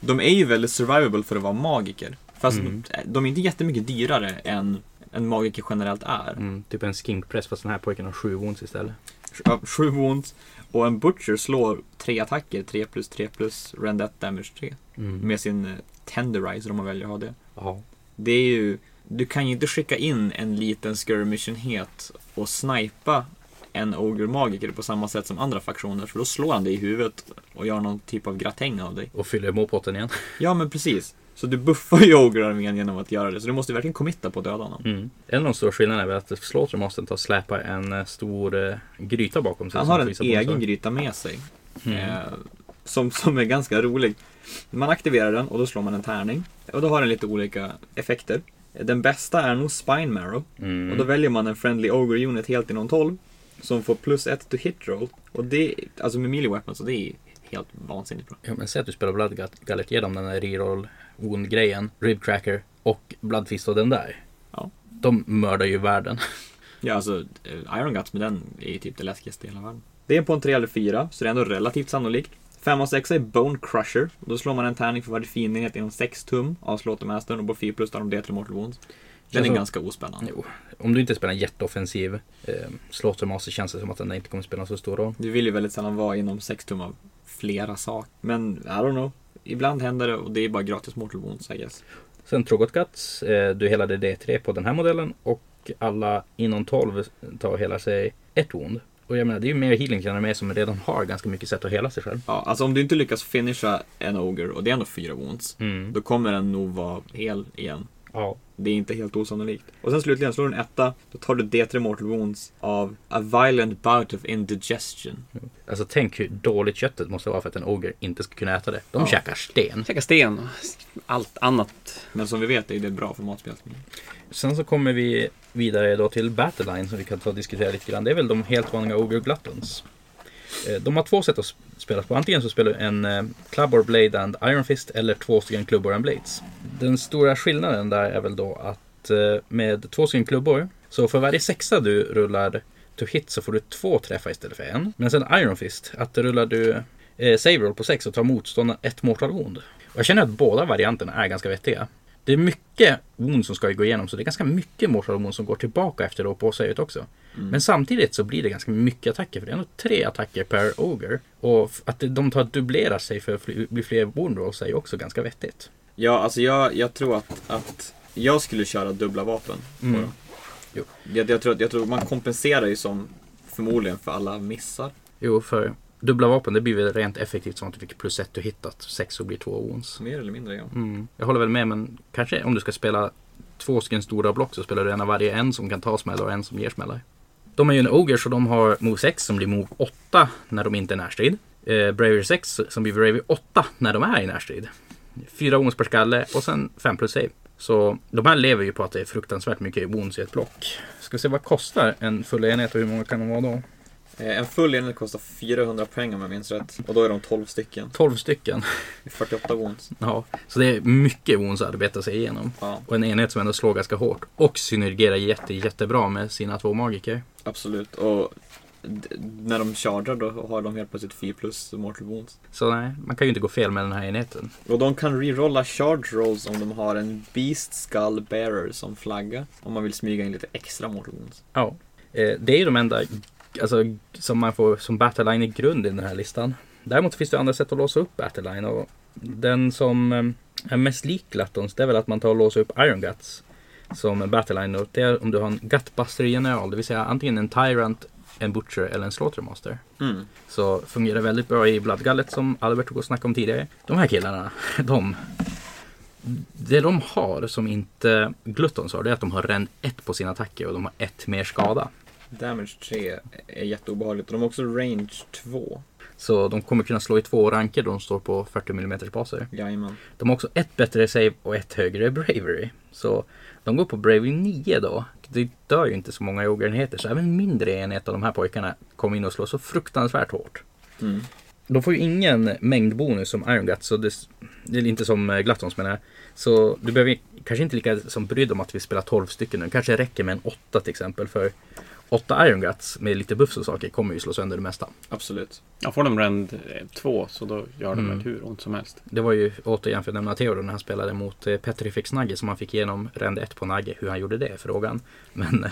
de är ju väldigt survivable för att vara magiker. Fast Mm. de är inte jättemycket dyrare än en magiker generellt är. Mm, typ en skinkpress fast den här pojken har 7 wounds istället. Ja, Sju wounds. Och en butcher slår tre attacker, 3 plus 3 plus rend damage 3. Mm. Med sin eh, tenderizer om man väljer att ha det. Ja. Det är ju, du kan ju inte skicka in en liten skirmishenhet och snipa en Ogre Magiker på samma sätt som andra faktioner. För då slår han dig i huvudet och gör någon typ av gratäng av dig. Och fyller målpotten igen. Ja men precis. Så du buffar ju Ogre-armén genom att göra det. Så du måste verkligen committa på att döda honom. Mm. En av de stora skillnaderna är att Slaughter måste ta släpa en eh, stor eh, gryta bakom sig. Han har en egen gryta med sig. Mm. Eh, som, som är ganska rolig. Man aktiverar den och då slår man en tärning. Och då har den lite olika effekter. Den bästa är nog Spine Marrow. Mm. Och då väljer man en Friendly Ogre Unit helt inom 12. Som får plus 1 to hit roll. Och det, alltså med melee weapons, och det är helt vansinnigt bra. Ja, men säg att du spelar Blood Gullet, ge dem den där reroll wound grejen, Ribcracker och Bloodfist och den där. Ja. De mördar ju världen. Ja, alltså eh, Iron Guts med den är ju typ det läskigaste i hela världen. Det är på en 3 eller 4, så det är ändå relativt sannolikt. 5 och 6 är Bone Crusher. Och då slår man en tärning för varje fiendenhet inom 6 tum av Slaughtermastern och på 4 plus tar de D3 Mortal Wounds. Den är Alltså- ganska ospännande. Jo. Om du inte spelar en jätteoffensiv eh, Slaughtermaster känns det som att den inte kommer spela så stor roll. Du vill ju väldigt sällan vara inom 6 tum av flera saker. Men I don't know. Ibland händer det och det är bara gratis Mortal Wounds I guess. Sen Trogot Guts, eh, du helade D3 på den här modellen och alla inom 12 tar hela sig ett wound. Och jag menar, det är ju mer healing till armé som redan har ganska mycket sätt att hela sig själv. Ja, alltså om du inte lyckas finisha en Ogre och det är ändå 4 wounds. Mm. Då kommer den nog vara hel igen. Ja. Det är inte helt osannolikt. Och sen slutligen slår du en etta, då tar du D3 Mortal Wounds av A Violent Bout of Indigestion. Alltså tänk hur dåligt köttet måste vara för att en Ogre inte ska kunna äta det. De Ja. käkar sten. Käka sten och allt annat. Men som vi vet är det bra för matspelsmiljö. Sen så kommer vi vidare då till Battleline som vi kan ta och diskutera lite grann. Det är väl de helt vanliga Ogre Gluttons. Eh, de har två sätt att spela på. Antingen så spelar du en eh, Club or Blade and Iron Fist eller två stycken klubbor and Blades. Den stora skillnaden där är väl då att eh, med två stycken klubbor så för varje sexa du rullar to hit så får du två träffar istället för en. Men sen Iron Fist, att rullar du eh, save roll på sex så tar motståndaren ett mortal wound. Och jag känner att båda varianterna är ganska vettiga. Det är mycket wound som ska gå igenom så det är ganska mycket wound som går tillbaka efter då på savet också. Men samtidigt så blir det ganska mycket attacker för det är ändå tre attacker per Ogre. Och att de tar att dubblera sig för att bli fler wound rolls är ju också ganska vettigt. Ja, alltså jag, jag tror att, att Jag skulle köra dubbla vapen Mm. Jo. Jag, jag, tror, jag tror man kompenserar ju som förmodligen för alla missar. Jo, för dubbla vapen det blir väl rent effektivt som att du fick plus ett och hittat. Sex och blir två wounds. Mer eller mindre ja. Mm. Jag håller väl med men kanske om du ska spela två stycken stora block så spelar du en av varje. En som kan ta smällar och en som ger smällar. De är ju en Ogre så de har Move 6 som blir Move 8 när de inte är närstrid. Eh, Bravery 6 som blir Bravery 8 när de är i närstrid. Fyra wounds per skalle och sen 5 plus save. Så de här lever ju på att det är fruktansvärt mycket wounds i ett block. Ska se vad kostar en full enhet och hur många kan de vara då? Eh, En full enhet kostar 400 poäng om jag minns rätt. Och då är de 12 stycken. 12 stycken. 48 wounds. Ja, så det är mycket wounds att arbeta sig igenom. Ja, Och en enhet som ändå slår ganska hårt. Och synergerar jätte, jättebra med sina två magiker. absolut. Och när de chargar då har de helt plötsligt 4 plus mortal wounds. Så nej, man kan ju inte gå fel med den här enheten. Och de kan rerolla charge rolls om de har en Beast Skull Bearer som flagga. Om man vill smyga in lite extra mortal wounds. Ja. Eh, det är ju de enda alltså, som man får som battleline i grund i den här listan. Däremot finns det andra sätt att låsa upp battleline. Och den som eh, är mest lik Glattons det är väl att man tar och låser upp Iron Guts som battleline. Och det är om du har en Gutbuster general, det vill säga antingen en Tyrant, en Butcher eller en Slaughtermaster. Mm. Så fungerar väldigt bra i Bloodgullet som Albert tog och snackade om tidigare. De här killarna, de... Det de har som inte Gluttons har, det är att de har rend 1 på sina attacker och de har ett mer skada. Damage 3 är jätteobehagligt. Och de har också range 2. Så de kommer kunna slå i två ranker då de står på 40 mm baser. Jajamän. De har också ett bättre save och ett högre bravery. Så de går på bravery 9 då. Det dör ju inte så många joggerenheter så även mindre enheter av de här pojkarna kommer in och slår så fruktansvärt hårt. Mm. De får ju ingen mängdbonus som Iron Guts, så det, det är inte som eh, Glattons menar. Så du behöver kanske inte lika som brydd om att vi spelar 12 stycken nu. Kanske räcker med en 8 till exempel. För 8 Iron Guts med lite buffs och saker kommer ju slå sönder det mesta. Absolut. Ja, får de Rend 2 så då gör de Mm. hur ont som helst. Det var ju återigen för att nämna Theodor när han spelade mot eh, Petrifix Nagge som han fick igenom rend 1 på Nagge. Hur han gjorde det är frågan. Men eh,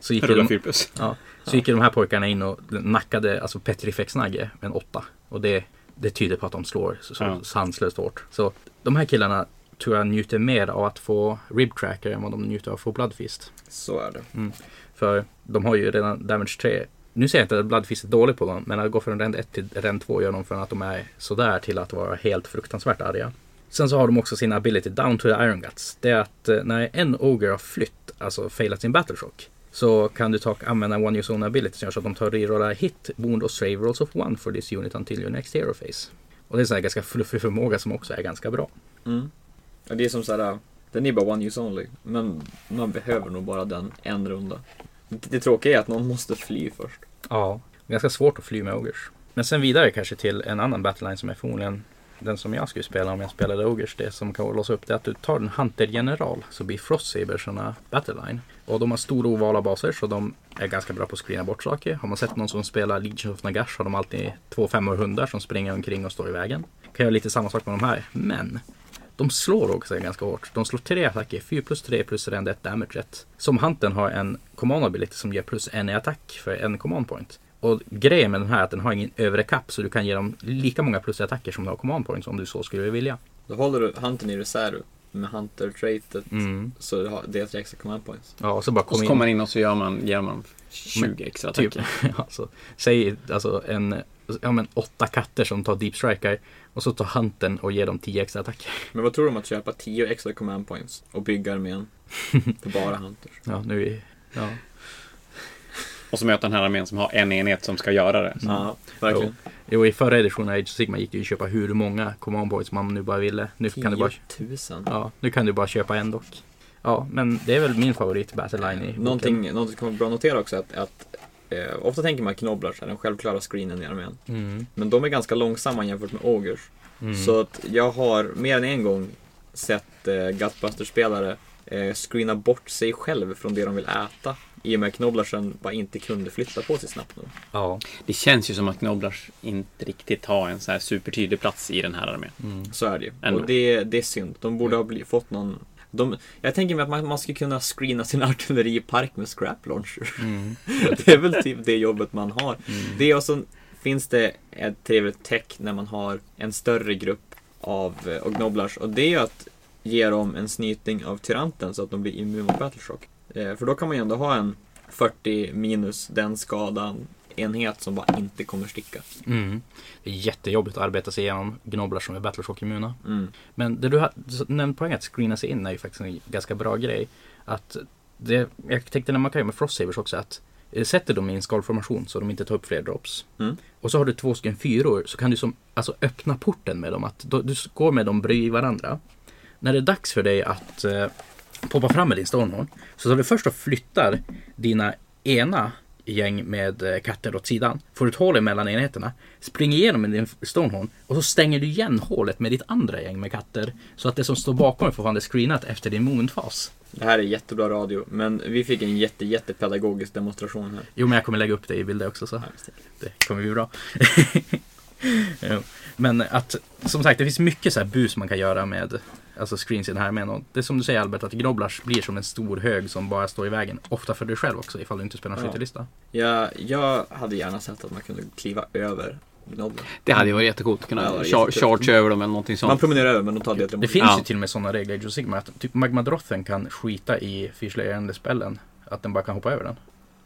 så gick, de, 4 plus. ja, så gick ju de här pojkarna in och nackade alltså Petrifex Nagge med en 8. Och det, det tyder på att de slår så, så Ja. sanslöst hårt. Så de här killarna tror jag njuter mer av att få Rib Tracker än vad de njuter av att få Bloodfist. Så är det. För de har ju redan Damage 3. Nu säger jag inte att Bloodfist är dålig på dem, men att gå från rend 1 till rend 2 gör de från att de är sådär till att vara helt fruktansvärt arga. Sen så har de också sin ability Down to the Iron Guts. Det är att eh, när en Ogre har flytt, alltså failat sin Battle Shock, så kan du ta och använda One Use Own Ability som gör så att de tar och rerollar hit, wound och save rolls of one for this unit until your next hero phase. Och det är en sån här ganska fluffig förmåga som också är ganska bra. Mm. Ja, det är som såhär, den är bara one use only. Men man behöver nog bara den en runda. Det, det tråkiga är att någon måste fly först. Ja. Ganska svårt att fly med Ogers. Men sen vidare kanske till en annan battleline som är förmodligen den som jag skulle spela om jag spelade Ogers. Det som kan låsa upp det är att du tar en Hunter General så blir Frostsabersarna battleline. Och de har stora ovala baser så de är ganska bra på att screena bort saker. Har man sett någon som spelar Legion of Nagash har de alltid två femmor hundar som springer omkring och står i vägen. Kan göra lite samma sak med de här. Men de slår också ganska hårt. De slår tre attacker, 4 plus 3 plus rend 1 damage 1. Som Huntern har en command ability som ger plus en i attack för en command point. Och grejen med den här är att den har ingen övre kapp så du kan ge dem lika många plus i attacker som du har command points om du så skulle vilja. Då håller du Huntern i reserv med Hunter-traitet. Mm. Så det har- det är ett extra command points. Ja, och så bara Och kom så in. kommer man in och så gör man, ger man 20 extra Typ, attacker. alltså, säg alltså en, ja men åtta katter som tar deep striker och så tar Huntern och ger dem 10 extra attacker. Men vad tror du om att köpa 10 extra command points och bygga armén för bara Hunters? Ja, nu är, ja. Och så möter den här armén som har en enhet som ska göra det. Ja, verkligen. Jo, i förra editionen av Age of Sigma gick det ju att köpa hur många command points man nu bara ville. Nu kan du bara 10 000. Ja, nu kan du bara köpa en dock. Ja, men det är väl min favorit Battleline i boken. Någonting, någonting som är bra att notera också är att, att eh, ofta tänker man Knoblars är den självklara screenen i armén. Mm. Men de är ganska långsamma jämfört med Ogers. Mm. Så att jag har mer än en gång sett eh, Gutbuster-spelare eh, screena bort sig själv från det de vill äta. I och med att Knoblarsen bara inte kunde flytta på sig snabbt nog. Ja. Det känns ju som att Knoblars inte riktigt har en så här supertydlig plats i den här armén. Mm. Så är det ju. Ändå. Och det, det är synd. De borde ha bli, fått någon... De, jag tänker mig att man, man skulle kunna screena sin artilleripark med scrap launcher. Mm. det är väl typ det jobbet man har. Mm. Det och så finns det ett trevligt tech när man har en större grupp av eh, och Gnoblars och det är ju att ge dem en snyting av tyranten så att de blir immun mot Battleshock. Eh, för då kan man ju ändå ha en 40 minus den skadan enhet som bara inte kommer sticka. Mm. Det är jättejobbigt att arbeta sig igenom gnoblar som är Battleshock-immuna. Mm. Men det du har så nämnt poäng att screena sig in är ju faktiskt en ganska bra grej. Att det, jag tänkte när man kan göra med Frost Savers också att eh, sätter dem i en skalformation så de inte tar upp fler drops. Mm. Och så har du två stycken fyror så kan du som, alltså öppna porten med dem. Att då, du går med dem bredvid varandra. När det är dags för dig att eh, poppa fram med din Stonehorn så tar du först och flyttar dina ena gäng med eh, katter åt sidan. Får ett hål mellan enheterna. Springer igenom med din Stonehorn och så stänger du igen hålet med ditt andra gäng med katter. Så att det som står bakom är fortfarande screenat efter din momentfas. Det här är jättebra radio, men vi fick en jätte, jätte pedagogisk demonstration här. Jo men jag kommer lägga upp det i bilder också så. Det kommer bli bra. Jo. Men att, som sagt, det finns mycket så här bus man kan göra med alltså screens i den här armén. Och det är som du säger Albert, att Gnoblars blir som en stor hög som bara står i vägen. Ofta för dig själv också, ifall du inte spelar en Ja. skyttelista. Jag, jag hade gärna sett att man kunde kliva över Gnoblar. Det hade ju varit jättegott att kunna Ja, char- charge över dem eller någonting Man sånt. promenerar över, men de tar det Det finns Ja. ju till och med sådana regler i Age of Sigmar att typ Magmadrothen kan skita i fyrslöjande spellen. Att den bara kan hoppa över den.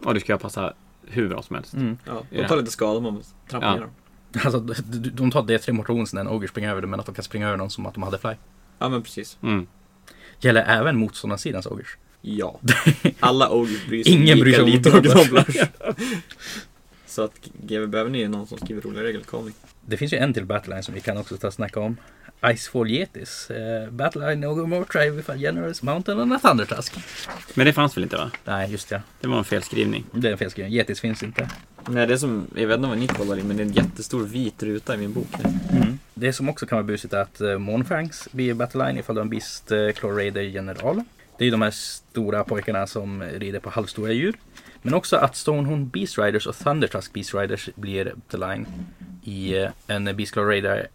Och det ska jag passa hur bra som helst. Ja, de Ja. tar lite skada om man trampar Ja. ner dem. Alltså de, tar D3 mot runes när en Ogre springer över det men att de kan springa över dem som att de hade fly. Ja, men precis. Mm. Gäller även motståndarsidans Ogres. Ja. Alla ogres bryr sig Ingen bryr sig om lite om. Gnoblar. Så att GW behöver ni någon som skriver roliga regler, call me. Det finns ju en till Battleline som vi kan också ta och snacka om. Icefall Yetis. Uh, Battleline No More with a Generous Mountain and a Thundertusk. Men det fanns väl inte va? Nej, just ja. Det var en felskrivning. Det är en felskriven. Yetis finns inte. Nej, det är som, jag vet inte vad ni kollar i, men det är en jättestor vit ruta i min bok. Det som också kan vara busigt är att uh, Monfangs blir Battleline ifall du har en Beast uh, Claw Raider General. Det är ju de här stora pojkarna som rider på halvstora djur. Men också att Stonehorn Beast Riders och Thundertusk Beast Riders blir Battleline i uh, en Beast Claw Raider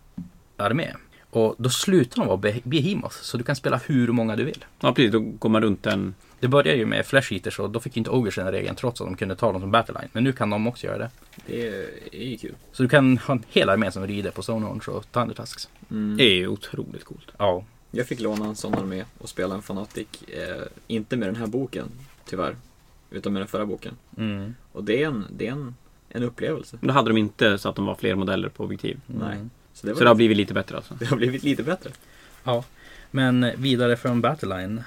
armé. Och då slutar de vara Beh- Behemoth, så du kan spela hur många du vill. Ja precis, då går man runt en... Det började ju med Flash Eaters och då fick inte Ogres den regeln trots att de kunde ta dem som Battleline. Men nu kan de också göra det. Det är, är ju kul. Så du kan ha en hel armé som rider på Stonehorns och Thundertusks. Mm. Det är ju otroligt coolt. Ja. Jag fick låna en sån armé och spela en Fanatic. Eh, inte med den här boken, tyvärr. Utan med den förra boken. Mm. Och det är en, det är en, en upplevelse. Men då hade de inte så att de var fler modeller på objektiv. Nej. Mm. Så det, var Så det har blivit lite bättre alltså. det har blivit lite bättre. Ja. Men vidare från Battleline.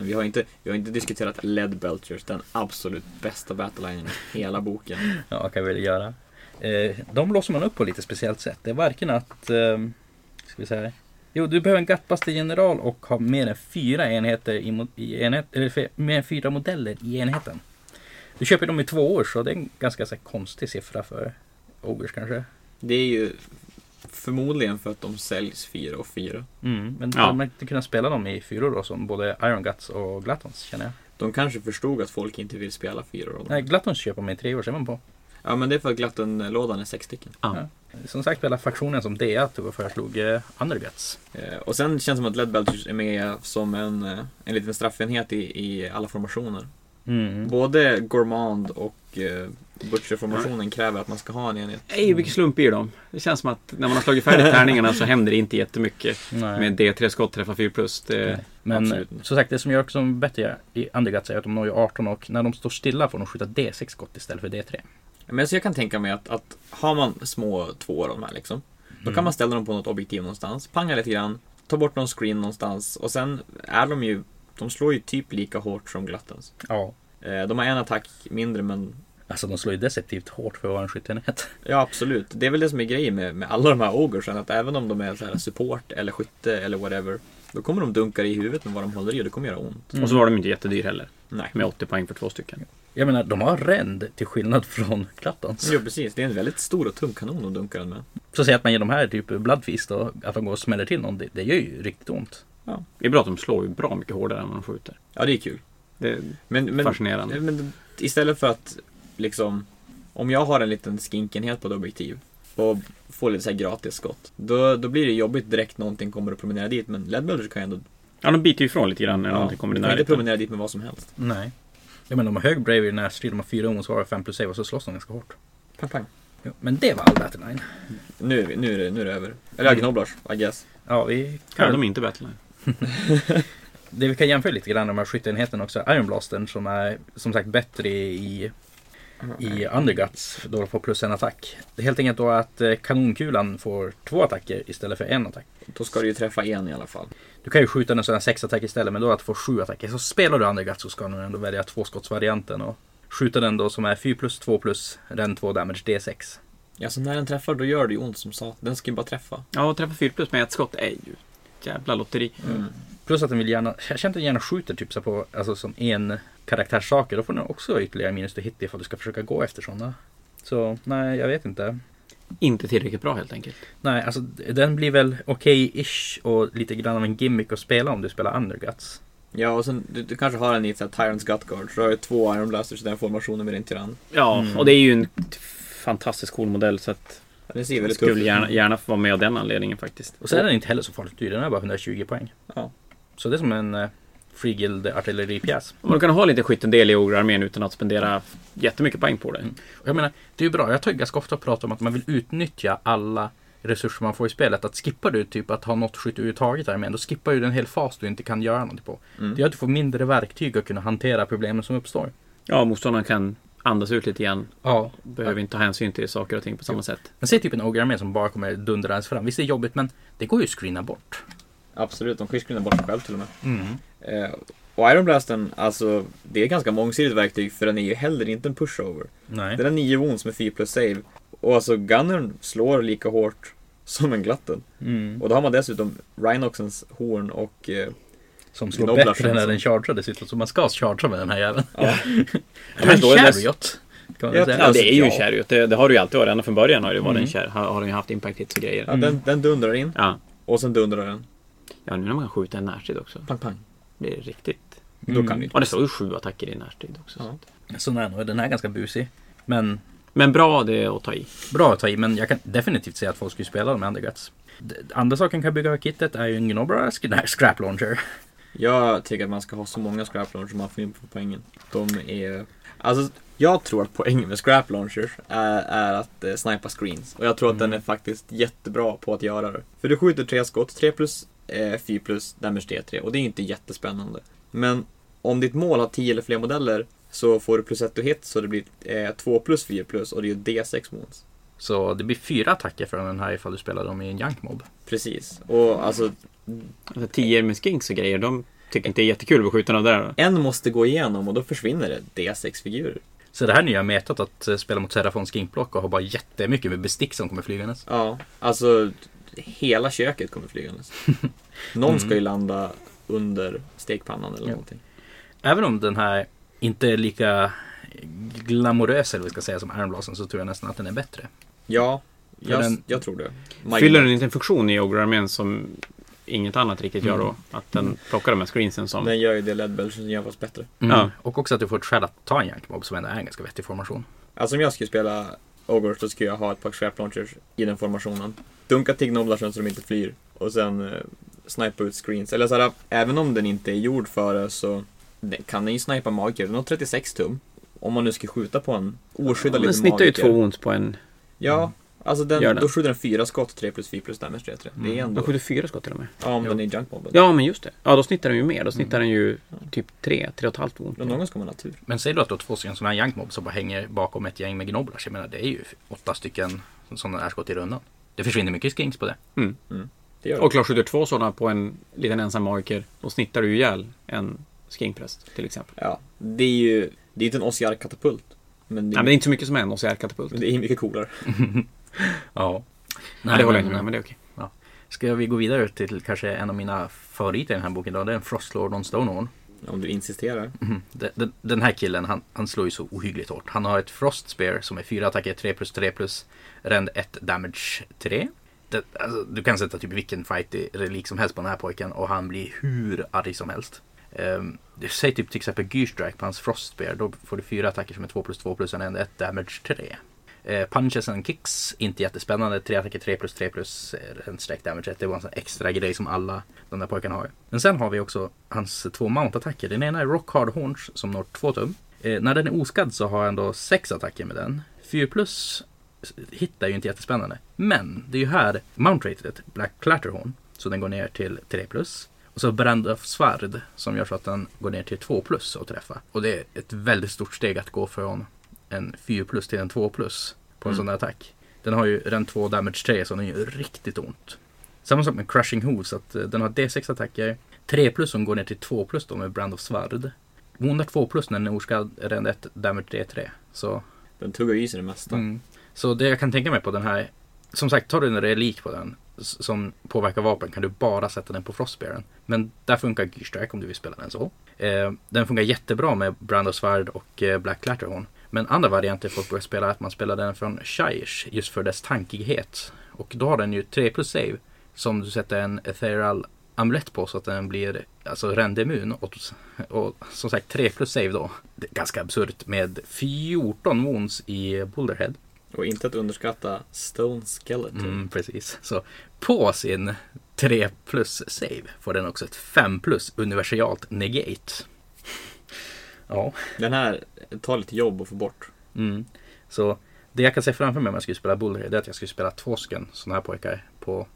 Vi har inte, vi har inte diskuterat Led Belchers, den absolut bästa battlelinen i hela boken. Ja, kan vi väl göra. Eh, de låser man upp på lite speciellt sätt. Det är varken att... Eh, ska vi säga. Jo, du behöver en Gutbuster general och ha mer än fyra enheter i, i enhet, eller mer än fyra modeller i enheten. Du köper dem i två år så det är en ganska så här, konstig siffra för Ogres kanske. Det är ju förmodligen för att de säljs fyra och fyra. Mm, men Ja. man inte kunnat spela dem i fyror då som både Iron Guts och Glattons känner jag. De kanske förstod att folk inte vill spela fyra av dem. Nej, Glattons köper man i tre år, ser man på. Ja, men det är för att Glatten-lådan är sex stycken. Ja. Ja. Som sagt, hela faktionen som DA tog och föreslog eh, Underguts. Eh, och sen känns det som att Led Belchers är med som en, eh, en liten straffenhet i, i alla formationer. Mm. Både Gourmand och eh, Butcher-formationen kräver att man ska ha en enhet. Ej, vilken slump i dem. Det känns som att när man har slagit färdigt tärningarna så händer det inte jättemycket. Nej. Med D3 skott träffa 4 plus. Det, Nej. Men absolut inte. som sagt, det som gör också bättre i Underguts är att de når ju 18 och när de står stilla får de skjuta D6 skott istället för D3. Men så jag kan tänka mig att, att har man små två av de här liksom. Då Mm. kan man ställa dem på något objektiv någonstans, panga lite grann, ta bort någon screen någonstans och sen är de ju, de slår ju typ lika hårt som Glattens. Ja. Eh, de har en attack mindre men Alltså de slår ju deceptivt hårt för att vara en skytteenhet. Ja absolut, det är väl det som är grejen med, med alla de här Ogresen, att även om de är så här support eller skytte eller whatever Då kommer de dunka i huvudet med vad de håller i och det kommer göra ont. Mm. Och så var de inte jättedyr heller. Nej. Med 80 poäng för två stycken. Jag menar, de har ränd till skillnad från Glattons. Jo precis, det är en väldigt stor och tung kanon de dunkar den med. Så säg att man ger de här typ Bloodfeast och att de går och smäller till någon, det, det gör ju riktigt ont. Det är bra att de slår ju bra mycket hårdare än vad de skjuter. Ja det är kul. Det är Men, men, fascinerande. men istället för att liksom Om jag har en liten skinkenhet på ett objektiv och får lite så här gratis skott Då, då blir det jobbigt direkt någonting kommer att promenera dit men Leadbuilders kan ju ändå Ja, de biter ju ifrån lite grann när någonting kommer i du kan inte promenera dit med vad som helst. Nej. Jag menar, de har hög bravery i närstrid, de har fyra omotsvarare, fem plus save och så slåss de ganska hårt. Pang, pang. Jo, men det var all Battleline. Nu är, vi, nu, är det, nu är det över. Eller ja, Gnoblars, I guess. Ja, vi Ja, kan... de är inte Battleline. Det vi kan jämföra lite grann med skytteenheten också, Iron Blastern som är som sagt bättre i, i Underguts då de får plus en attack. Det är helt enkelt då att eh, kanonkulan får två attacker istället för en attack. Då ska du ju träffa en i alla fall. Du kan ju skjuta en sån här sex attack istället men då att du får sju attacker. Så spelar du Underguts så ska du ändå välja tvåskottsvarianten och skjuta den då som är 4 plus 2 plus ren 2 damage D6. Ja, så när den träffar då gör det ju ont som sa. Den ska ju bara träffa. Ja, och träffa 4 plus med ett skott är ju jävla lotteri. Mm. Plus att den vill gärna, jag känner att den gärna skjuter typ så på, alltså som en karaktärssaker. Då får den också ytterligare minus till hit ifall du ska försöka gå efter sådana. Så nej, jag vet inte. Inte tillräckligt bra helt enkelt. Nej, alltså den blir väl okej-ish och lite grann av en gimmick att spela om du spelar Underguts. Ja, och sen du, du kanske har en i Tyrants Gutguard. Så du har ju två Iron Blasters i den formationen med din tyrann. Ja, Mm. och det är ju en fantastiskt cool modell så att Den ser jag väldigt tuff skulle gärna, gärna få vara med av den anledningen faktiskt. Och sen är den inte heller så farligt dyr, den är bara 120 poäng. Ja. Så det är som en Free Guild artilleripjäs. Man kan ha lite skyttendel i ogrearmén utan att spendera jättemycket poäng på det. Mm. Jag menar, det är ju bra. Jag ju ganska ofta och pratar om att man vill utnyttja alla resurser man får i spelet. Att skippar du typ att ha något skytte överhuvudtaget i armén, då skippar du en hel fas du inte kan göra någonting på. Mm. Det gör att du får mindre verktyg att kunna hantera problemen som uppstår. Ja, motståndaren kan andas ut lite grann. Ja. Behöver inte ta hänsyn till saker och ting på samma sätt. Men säg typ en ogre-armé som bara kommer dundrandes fram. Visst det är jobbigt men det går ju att screena bort. Absolut, de kan ju screena bort sig själv till och med. Mm. Eh, och Iron Blasten, alltså det är ett ganska mångsidigt verktyg för den är ju heller inte en pushover. Nej. Den har 9 wounds med 4 plus save. Och alltså gunnern slår lika hårt som en glatten. Mm. Och då har man dessutom Rhinoxens horn och... Eh, Som slår Noblar bättre när den chargear dessutom. Så man ska chargea med den här jäveln. ja, Det är en då är det- chariot. Kan man Ja, väl säga. Ja, Alltså, det är ju en ja. chariot. Det, det har du ju alltid varit. Ända från början har det varit Mm. en chariot. Har, har den ju haft impact hits och grejer. ja den, den dundrar in Ja. och sen dundrar den. Ja, nu när man kan skjuta i närstrid också. Pang pang. Det är riktigt. Då kan du Och det står ju sju attacker i närstrid också. Ja. Så nog, den här är ganska busig. Men Men bra det är att ta i. bra att ta i. Men jag kan definitivt säga att folk skulle spela med Underguts. Andra saken kan bygga över kittet är ju en Gnobra Scrap Launcher. Jag tycker att man ska ha så många scrap launchers som man får in på poängen. De är... Alltså, jag tror att poängen med scrap launchers är, är att eh, snipa screens. Och jag tror att den är faktiskt jättebra på att göra det. För du skjuter tre skott, 3 plus, eh, 4 plus, damage D3. Och det är inte jättespännande. Men om ditt mål har 10 eller fler modeller så får du plus 1 och hit så det blir eh, 2 plus 4 plus och det är ju D6 wounds. Så det blir fyra attacker från den här ifall du spelar dem i en Junk Mob. Precis. Och alltså, Alltså, tior med skinks och grejer, de tycker inte det är jättekul att bli skjuten av där. en måste gå igenom och då försvinner det D6-figurer. Så det här nya metat att eh, spela mot Serafon Skinkblock och ha bara jättemycket med bestick som kommer flygandes. Ja, alltså hela köket kommer flygandes. Någon ska ju landa under stekpannan eller Ja. någonting. Även om den här inte är lika glamorös eller vi ska säga som Iron Blasten så tror jag nästan att den är bättre. Ja, jag, den- jag tror det. Fyller den inte en funktion i Ogre-armén som inget annat riktigt gör Mm. då? Att den plockar de här screensen som... Den gör ju det Ledbelchen gör fast bättre. Ja. Och också att du får ett skäl att ta en Junk Mob som ändå är en ganska vettig formation. Alltså om jag skulle spela Ogre så skulle jag ha ett par scrap launchers i den formationen. Dunka till Gnoblarsen så de inte flyr. Och sen eh, snipa ut screens. Eller såhär, även om den inte är gjord för det så den, kan den ju snipa magiker. Den har 36 tum. Om man nu ska skjuta på en oskyddad den liten snittar ju magiker. två wounds på en... Ja, alltså den, den. då skjuter den fyra skott, 3 plus 4 plus damage 3 3. Det är Mm. ändå... Den skjuter fyra skott till och med. Ja, om Jo. den är junk bomben. Ja, men just det. Ja, då snittar den ju mer. Då snittar den ju typ tre, tre och ett halvt wound. Men någon gång ska man ha tur. Men säg då att du har två stycken sådana här Junk Mob som bara hänger bakom ett gäng med Gnoblars. Jag menar det är ju åtta stycken sådana här skott i rundan. Det försvinner mycket skinks på det. Det gör det. Och klart skjuter två sådana på en liten ensam magiker, då snittar du ju ihjäl en skinkpräst till exempel. Ja, det är ju... Det är inte en Ossiar-katapult. Men det Nej, är, men det är inte så mycket som en OCR-katapult. men det är mycket coolare. Ja. Nej, det håller jag inte med, men det är okej. Ska vi gå vidare till kanske en av mina favoriter i den här boken då? Det är en Frostlord on Stonehorn. Om du insisterar. Mm. Den, den, den här killen, han, han slår ju så ohyggligt hårt. Han har ett Frost Spear som är fyra attacker, 3 plus 3 plus rend 1 damage 3. Det, alltså, du kan sätta typ vilken fight relik som helst på den här pojken och han blir hur arg som helst. Um, säg typ till exempel Gyrstrike på hans Frost Spear. Då får du fyra attacker som är 2 plus 2 plus en 1 damage 3. Eh, punches and kicks, inte jättespännande. Tre attacker 3 plus 3 plus eh, en streck damage Det var en sån extra grej som alla de där pojkarna har. Men sen har vi också hans två mount-attacker. Den ena är Rock Hard Horns som når 2 tum. Eh, när den är oskadd så har han då sex attacker med den. 4 plus eh, hittar ju inte jättespännande. Men det är ju här Mount Rated Black Clatterhorn. Så den går ner till 3 plus. Och så Brand of Svärd som gör så att den går ner till 2 plus och träffa. Och det är ett väldigt stort steg att gå från en 4 plus till en 2 plus på en Mm. sån där attack. Den har ju den 2 damage 3 så den gör riktigt ont. Samma sak med Crushing Hooves att eh, den har D6 attacker. 3 plus som går ner till 2 plus då med Brand of Svärd. Onda 2 plus när den är oskadd den 1 damage D3. Så Den tuggar i sig det mesta. Mm. Så det jag kan tänka mig på den här. Som sagt, tar du en relik på den som påverkar vapen kan du bara sätta den på Frostbearen. Men där funkar Gyrstrike om du vill spela den så. Eh, den funkar jättebra med Brand of Svärd och eh, Black Clatterhorn. Men andra varianter folk börjar spela är att man spelar den från Shires just för dess tankighet. Och då har den ju 3 plus save som du sätter en ethereal amulett på så att den blir alltså rendimmun. Och, och som sagt 3 plus save då. Det är ganska absurt med 14 wounds i Boulderhead. Och inte att underskatta Stone Skeleton. Mm, precis. Så på sin 3 plus save får den också ett 5 plus universalt negate. Ja, Den här tar lite jobb att få bort. mm. så det jag kan se framför mig om jag skulle spela Bullhead det är att jag skulle spela två stycken sådana här pojkar på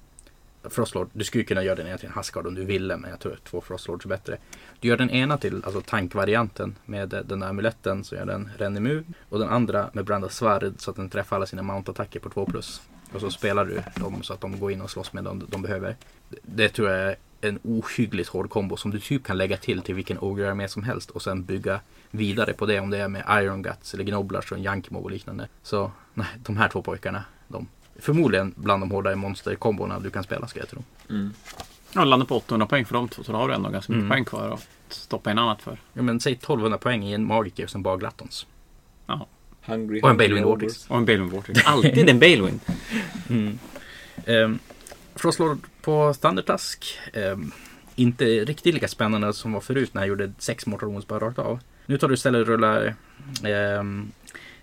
Frostlord. Du skulle kunna göra den ena till en Haskard om du ville men jag tror två Frostlords är bättre. Du gör den ena till alltså tankvarianten med den där amuletten så gör den Renimu och den andra med Brand of Svärd så att den träffar alla sina mount-attacker på 2 plus. Och så spelar du dem så att de går in och slåss med dem de behöver. Det- tror jag är en ohyggligt hård kombo som du typ kan lägga till till vilken ogre-armé som helst och sen bygga vidare på det om det är med Iron Guts eller Gnoblars och Yankimo och liknande. Så nej, de här två pojkarna, de förmodligen bland de hårdare monsterkombona du kan spela ska jag tro. Mm. Ja, landar på 800 poäng för de två så då har du ändå ganska mycket Mm. poäng kvar att stoppa in annat för. Ja, men säg 1200 poäng i en magiker som bara Glattons. Hungry, Och en ogres. Vortex. Och en Balewind Vortex. Alltid en Balewind. Mm. Um, Frostlord på Thundertusk. Um, ehm, inte riktigt lika spännande som var förut när jag gjorde sex Mortal Wounds bara rakt av. Nu tar du istället och rullar um,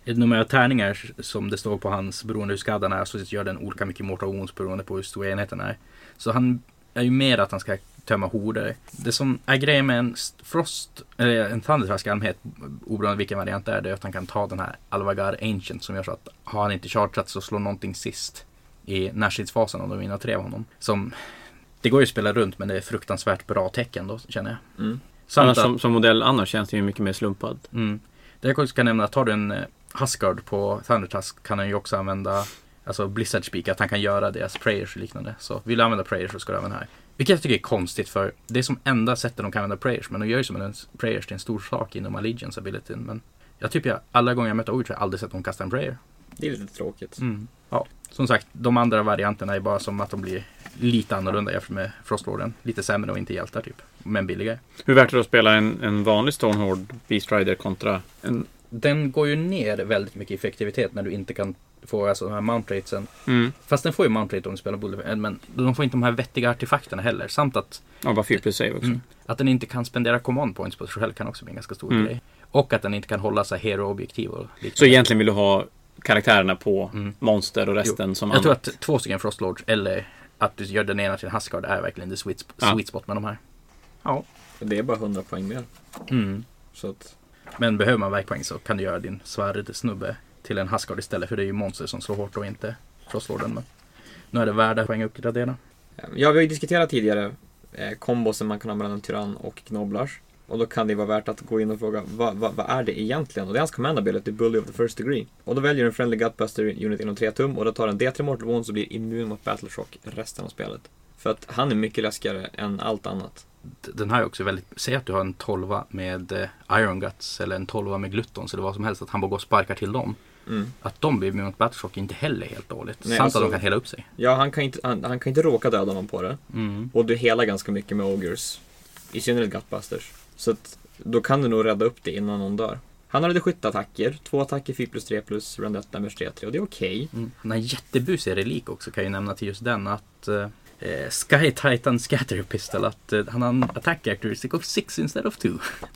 ett nummer av tärningar som det står på hans beroende hur skadan han är. Så gör den olika mycket Mortal Wounds beroende på hur stor enheten är. Så han är ju mer att han ska tömma horder. Det som är grejen med en Frost, eller en Thundertusk i allmänhet, oberoende vilken variant det är, det är att han kan ta den här Alvagar Ancient som gör så att har han inte chartrat så slår någonting sist i närstridsfasen om de vinner tre av honom. Som, det går ju att spela runt men det är fruktansvärt bra tecken då känner jag. Mm. Annars, att, som, som modell annars känns det ju mycket mer slumpad. mm, det jag också kan nämna, tar du en eh, Huskard på Thundertusk kan han ju också använda Alltså Blizzard Speak, att han kan göra deras prayers och liknande. Så vill du använda prayers så ska du använda här. Vilket jag tycker är konstigt för det är som enda sättet de kan använda prayers. Men de gör ju som en prayers till en stor sak inom Allegiance abilityn. Men jag tycker jag, alla gånger jag mött Ogre har jag aldrig sett dem kasta en prayer. Det är lite tråkigt. Mm. Ja, som sagt, de andra varianterna är bara som att de blir lite annorlunda jämfört med Frostlorden. Lite sämre och inte hjältar typ. Men billigare. Hur värt är det att spela en, en vanlig Stonehord Beast Rider kontra en... Den går ju ner väldigt mycket i effektivitet när du inte kan få alltså, de här mount ratesen. Mm. Fast den får ju mount rate om du spelar Bullet, men de får inte de här vettiga artefakterna heller. Samt att, Ja, bara 4 plus save också. mm, att den inte kan spendera command points på sig själv kan också bli en ganska stor Mm. grej. Och att den inte kan hålla sig hero-objektiv. Så egentligen vill du ha karaktärerna på Mm. monster och resten som Jag tror annat. att två stycken Frostlords eller att du gör den ena till en Huskard är verkligen the sweet, Ja. sweet spot med de här. Ja. Det är bara 100 poäng mer. Mm. Så att, Men behöver man verkpoäng så kan du göra din svärdsnubbe till en Huskard istället. För det är ju monster som slår hårt och inte Frostlorden. Men nu är det värda poäng att uppgradera. ja, vi har ju diskuterat tidigare eh, kombosen man kan ha mellan en tyrann och gnoblars. Och då kan det vara värt att gå in och fråga vad, vad, vad är det egentligen? Och det är hans command ability, Bully of the First Degree. Och då väljer du en Friendly Gutbuster Unit inom 3 tum och då tar den D3 Mortal Wounds och blir immun mot Battle Shock resten av spelet. För att han är mycket läskigare än allt annat. Den här är också väldigt, säg att du har en 12 med eh, Iron Guts eller en 12 med Gluttons eller vad som helst. Att han bara går och sparkar till dem. Mm. Att de blir immun mot Battleshock är inte heller helt dåligt. Nej, Samt alltså- att de kan hela upp sig. Ja, han kan, inte, han, han kan inte råka döda någon på det. Mm. Och du helar ganska mycket med Ogres. I synnerhet Gutbusters. Så att då kan du nog rädda upp det innan någon dör. Han hade skyttattacker, två attacker 4 plus 3 plus randett damage 3 3 och det är okej. Mm. Den här jättebusig relik också kan jag ju nämna till just den att eh, eh, Sky Titan Scatter Pistol att eh, han har en attack characteristic of 6 instead of 2.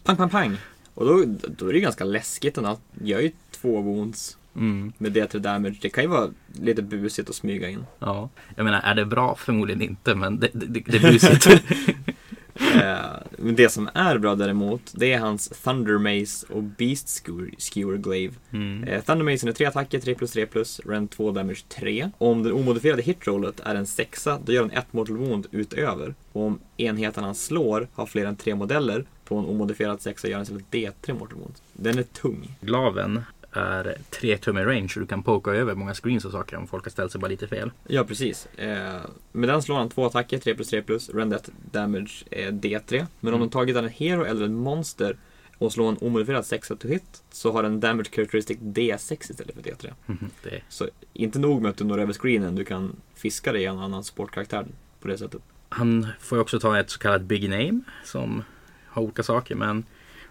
Pang, pang, pang! Och då, då är det ganska läskigt ändå. Gör ju två wounds Mm. med D3 damage. Det kan ju vara lite busigt att smyga in. Ja, jag menar är det bra? Förmodligen inte men det, det, det, det är busigt. Eh, det som är bra däremot, det är hans Thunder Mace och Beast Skewer, Skewer Glaive. Mm. Eh, Thunder Mace är 3 attacker, 3 plus 3 plus, rend 2 damage 3. Om det omodifierade hitrollet är en sexa, då gör den ett mortal wound utöver. Och om enheten han slår har fler än tre modeller, på en omodifierad sexa gör den istället D3 mortal wound. Den är tung. Glaven är 3 tum i range och du kan poka över många screens och saker om folk har ställt sig bara lite fel. Ja, precis. Eh, med den slår han två attacker, 3 plus 3 plus, rend 1 damage är D3. Men om Mm. de tagit en hero eller en monster och slår en omodifierad sexa to hit, så har den damage characteristic D6 istället för D3. Mhm, Det, Så inte nog med att du når över screenen, du kan fiska dig i en annan sportkaraktär på det sättet. han får ju också ta ett så kallat big name som har olika saker men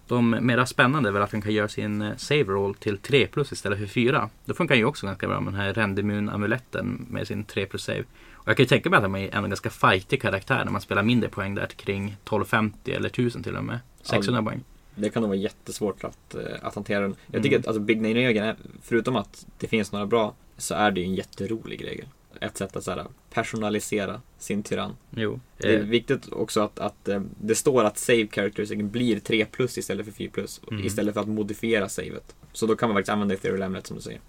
de mera spännande är väl att han kan göra sin eh, save roll till 3 plus istället för 4. Då funkar ju också ganska bra med den här Rendemun-amuletten med sin 3 plus save. Och jag kan ju tänka mig att han är en ganska fightig karaktär när man spelar mindre poäng där kring 1250 eller 1000 till och med. 600 poäng. Det kan nog vara jättesvårt att, eh, att hantera den. Jag Mm. tycker att alltså, Big Name-regeln, förutom att det finns några bra, så är det ju en jätterolig regel. Ett sätt att så här, personalisera sin tyrann. Jo. Det är Eh, viktigt också att, att eh, det står att save characteristic blir 3 plus istället för 4 plus. Mm. Istället för att modifiera savet. Så då kan man faktiskt använda Ethereal Amulet som du säger.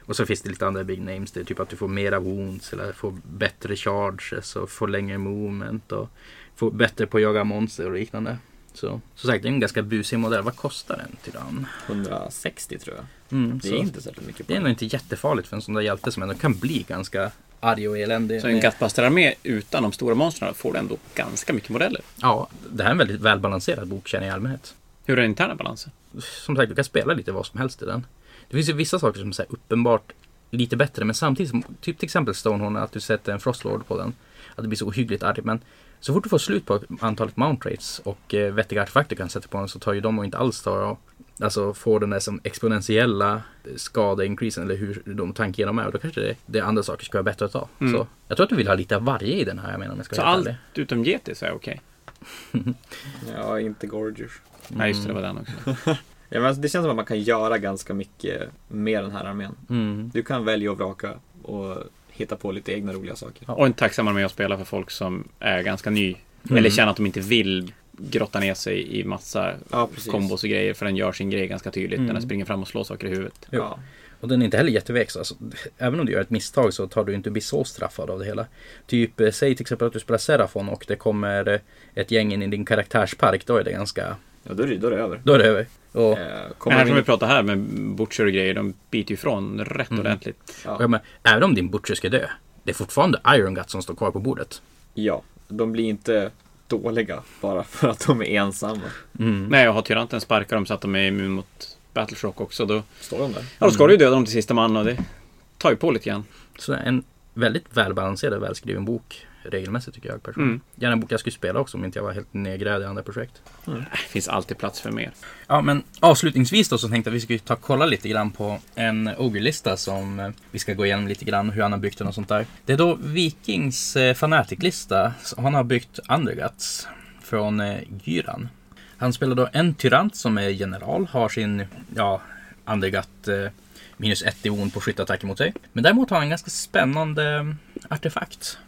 och så finns det lite andra big names. Det är typ att du får mera wounds eller får bättre charges och får längre movement och får bättre på att jaga monster och liknande. Så, så sagt, det är en ganska busig modell. Vad kostar den tyrann? 160 tror jag. Mm, Det är inte särskilt mycket Det är nog inte jättefarligt för en sån där hjälte som ändå kan bli ganska arg och eländig. Så en med- Gutbuster-armé utan de stora monstren får du ändå ganska mycket modeller. Ja, det här är en väldigt välbalanserad bok känner jag i allmänhet. Hur är den interna balansen? Som sagt, du kan spela lite vad som helst i den. Det finns ju vissa saker som är uppenbart lite bättre, men samtidigt, som, typ till exempel Stonehorn, att du sätter en Frostlord på den. Att det blir så ohyggligt arg. Men så fort du får slut på antalet mount rates och eh, vettiga artefakter kan sätta på den så tar ju de och inte alls tar och Alltså får den där som exponentiella skadeincreasen eller hur de tanken de är. Och då kanske det, det är andra saker ska vara bättre att ta. Mm. Så jag tror att du vill ha lite av varje i den här. Jag menar om jag ska Så allt utom Getis är okej? Ja, inte Gorgeous. Nej, just det, det var den också. Ja, men alltså, det känns som att man kan göra ganska mycket med den här armén. Mm. Du kan välja och vraka och hitta på lite egna roliga saker. Ja. Och en tacksam armé att spela för folk som är ganska ny. Mm. Eller känner att de inte vill grotta ner sig i massa Ja, kombos och grejer. För den gör sin grej ganska tydligt. Mm. Den springer fram och slår saker i huvudet. Ja. Och den är inte heller jätteväxt. Alltså, även om du gör ett misstag så tar du inte bli så straffad av det hela. Typ, eh, säg till exempel att du spelar Serafon och det kommer eh, ett gäng in i din karaktärspark. Då är det ganska... ja, då är det, då är det över. Då är det över. Och, Eh, Men kommer här som vi pratar här med Butcher och grejer. De biter ju ifrån rätt Mm. ordentligt. och ja, menar, även om din Butcher ska dö. Det är fortfarande Iron Gut som står kvar på bordet. ja, de blir inte dåliga bara för att de är ensamma. Mm. Nej, och har tyranten sparkar dem så att de är immun mot Battleshock också. Då, Står de där? ja, då ska du ju döda dem till sista man och det tar ju på lite grann. Så en väldigt välbalanserad och välskriven bok. Regelmässigt tycker jag personligen. Mm. Gärna en bok jag skulle spela också om inte jag var helt nedgrävd i andra projekt. Det finns alltid plats för mer. Ja, men avslutningsvis då så tänkte jag att vi skulle ta och kolla lite grann på en Ogre-lista som eh, vi ska gå igenom lite grann hur han har byggt den och sånt där. Det är då Vikings eh, Fanatic-lista. Han har byggt Underguts från eh, Gyran. Han spelar då en tyrant som är general, har sin, ja, Undergut minus ett i on på skyttattacker mot sig. Men däremot har han en ganska spännande artefakt.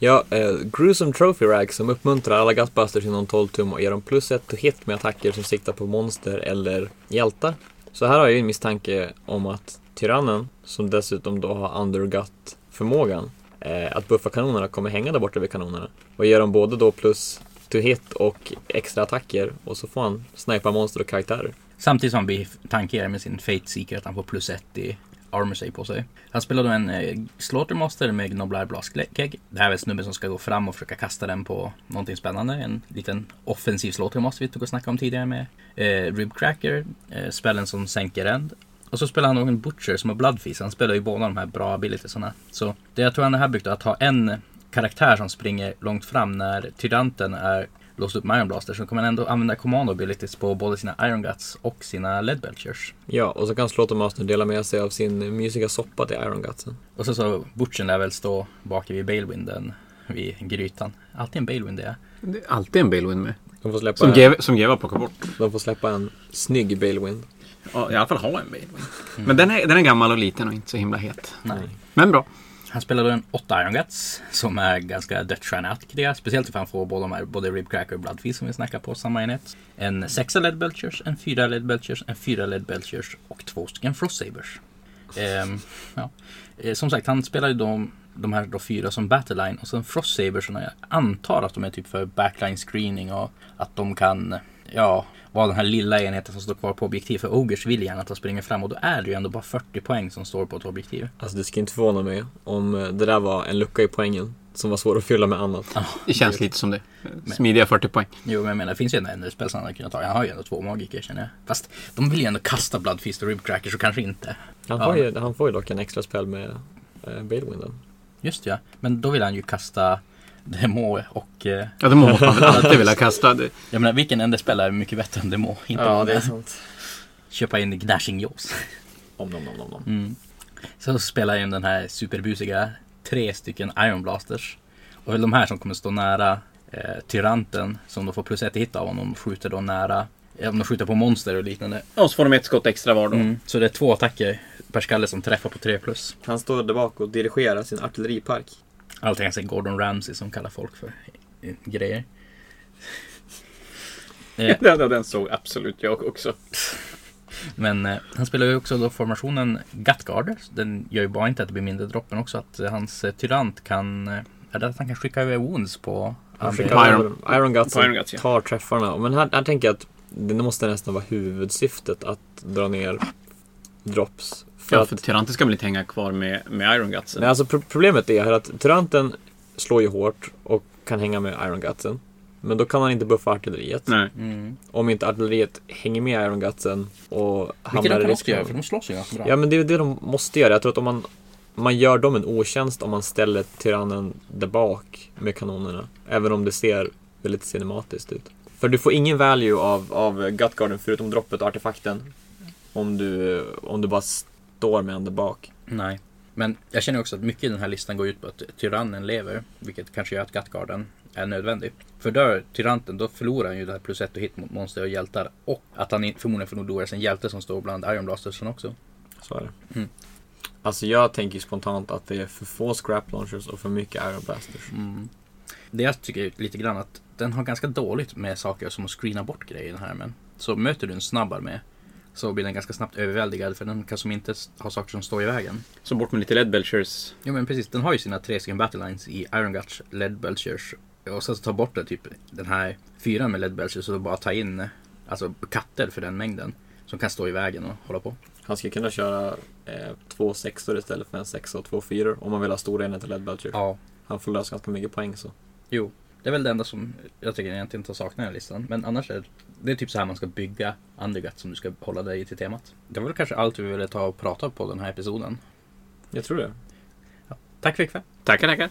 Ja, eh, Gruesome Trophy Rag som uppmuntrar alla Gutbusters inom 12 tum och ger dem plus ett hit med attacker som siktar på monster eller hjältar. Så här har jag ju en misstanke om att tyrannen, som dessutom då har undergut-förmågan, eh, att buffa kanonerna kommer hänga där borta vid kanonerna. Och ger dem både då plus to hit och extra attacker och så får han snipa monster och karaktärer. Samtidigt som han blir tankigare med sin Fate Seeker att han får plus ett i armor save på sig. Han spelar då en eh, Slaughtermaster med Gnoblar Blaskeg. Det här är snubben som ska gå fram och försöka kasta den på någonting spännande. En liten offensiv Slaughtermaster vi tog och snackade om tidigare med eh, Ribcracker, eh, spelen som sänker end. Och så spelar han nog en Butcher som har Bloodfeast. Han spelar ju båda de här bra abilitiesarna. Så det jag tror han har byggt är att ha en karaktär som springer långt fram när tyranten är låst upp med Iron Blaster så kommer han ändå använda commando abilities på både sina Iron Guts och sina Lead Belchers. Ja, och så kan Slaughtermaster dela med sig av sin mysiga soppa till Iron Gutsen. Och så så Butchen lär väl stå bak vid Balewinden vid grytan. Alltid en Balewind det är. Det är alltid en Balewind med. De får släppa, Som en, GW som GW har plockat bort. de får släppa en snygg Balewind. Ja, I alla fall ha en Balewind. Men den är, den är gammal och liten och inte så himla het. Nej. Men bra. Han spelar då en 8 Iron Guts som är ganska dödsstjärneaktiga. Speciellt ifall han får både, de här, både Ribcracker och Bloodfeast som vi snackar på samma enhet. En 6 Led Belchers, en 4 Led Belchers, en 4 Led Belchers och två stycken Frost Sabers. Ehm, ja. ehm, Som sagt, han spelar ju de, de här då fyra som Battleline och sen Frost Sabers. Jag antar att de är typ för backline screening och att de kan ja, vara den här lilla enheten som står kvar på objektiv. För Ogers vill gärna att de springer fram och då är det ju ändå bara 40 poäng som står på ett objektiv. Alltså det skulle inte förvåna mig om eh, det där var en lucka i poängen som var svår att fylla med annat. Det känns lite som det. Smidiga 40 poäng. Jo, men jag menar, det finns ju ändå ännu spel som han hade kunnat ta. Han har ju ändå två magiker känner jag. Fast de vill ju ändå kasta Bloodfeast och Ribcracker så kanske inte. Han Ja. får, ju, han får ju dock en extra spel med eh. Just ja, men då vill han ju kasta Demo och... Eh, Ja, det måste man väl alltid vilja kasta. Det, jag menar, vilken enda spel är mycket bättre än Demo? Inte Ja, det är sant. köpa in Gnashing Jaws. Om nom, nom, nom, nom. Mm. Så spelar jag in den här superbusiga tre stycken Iron Blasters. Och de här som kommer stå nära eh, Tyranten som då får plus ett hit av honom skjuter då nära om de skjuter på monster och liknande. och så får de ett skott extra var då. Mm. Så det är två attacker per skalle som träffar på 3 plus. Han står där bak och dirigerar sin artilleripark. Alltid ganska Gordon Ramsay som kallar folk för eh, grejer. Eh, Ja, den såg absolut jag också. Men eh, han spelar ju också då formationen Gutguard. Den gör ju bara inte att det blir mindre droppen också att eh, hans eh, tyrant kan... Eh, är det att han kan skicka över wounds på... Han skickar På Iron, Iron- Iron Guts på Iron Guts, ja. tar träffarna. Men här, här tänker jag att det måste nästan vara huvudsyftet att dra ner drops. För Ja, att, för Tyranten ska väl inte hänga kvar med, med Iron Gutsen. nej, alltså pro- problemet är att Tyranten slår ju hårt och kan hänga med Iron Gutsen. Men då kan han inte buffa artilleriet. Nej. Mm. Om inte artilleriet hänger med Iron Gutsen och Vilket hamnar de i kan också göra för de slåss ju ganska bra. Ja men det är det de måste göra. Jag tror att om man, man gör dem en otjänst om man ställer tyrannen där bak med kanonerna. Även om det ser väldigt cinematiskt ut. För du får ingen value av, av Gutgarden förutom droppet och artefakten. Om du, om du bara står med en där bak. Nej. Men jag känner också att mycket i den här listan går ut på att tyrannen lever. Vilket kanske gör att Gutgarden är nödvändig. För dör tyranten då förlorar han ju det här plus ett och hit mot monster och hjältar. Och att han förmodligen förlorar sin hjälte som står bland Iron Blastersen också. Så är det. Mm. Alltså jag tänker spontant att det är för få scrap launchers och för mycket Iron Blasters. Mm. Det jag tycker är lite grann att den har ganska dåligt med saker som att screena bort grejer i den här armén. Så möter du en snabb armé så blir den ganska snabbt överväldigad för den kan som inte ha saker som står i vägen. Så bort med lite Lead Belchers. Jo men precis, den har ju sina tre stycken battlelines i Iron Guts, Lead Belchers och sen så ta bort det, typ den här fyran med Lead Belchers och bara ta in alltså katter för den mängden som kan stå i vägen och hålla på. Han skulle kunna köra eh, två sexor istället för en sexa och två fyror om man vill ha stora enheter Lead Belcher. Ja, Han får lösa ganska mycket poäng så. jo. Det är väl det enda som jag tycker egentligen inte saknar i listan. Men annars är det är typ så här man ska bygga Undergut som du ska hålla dig till temat. Det var väl kanske allt vi ville ta och prata på den här episoden. Jag tror det. Tack för ikväll. Tackar, tackar.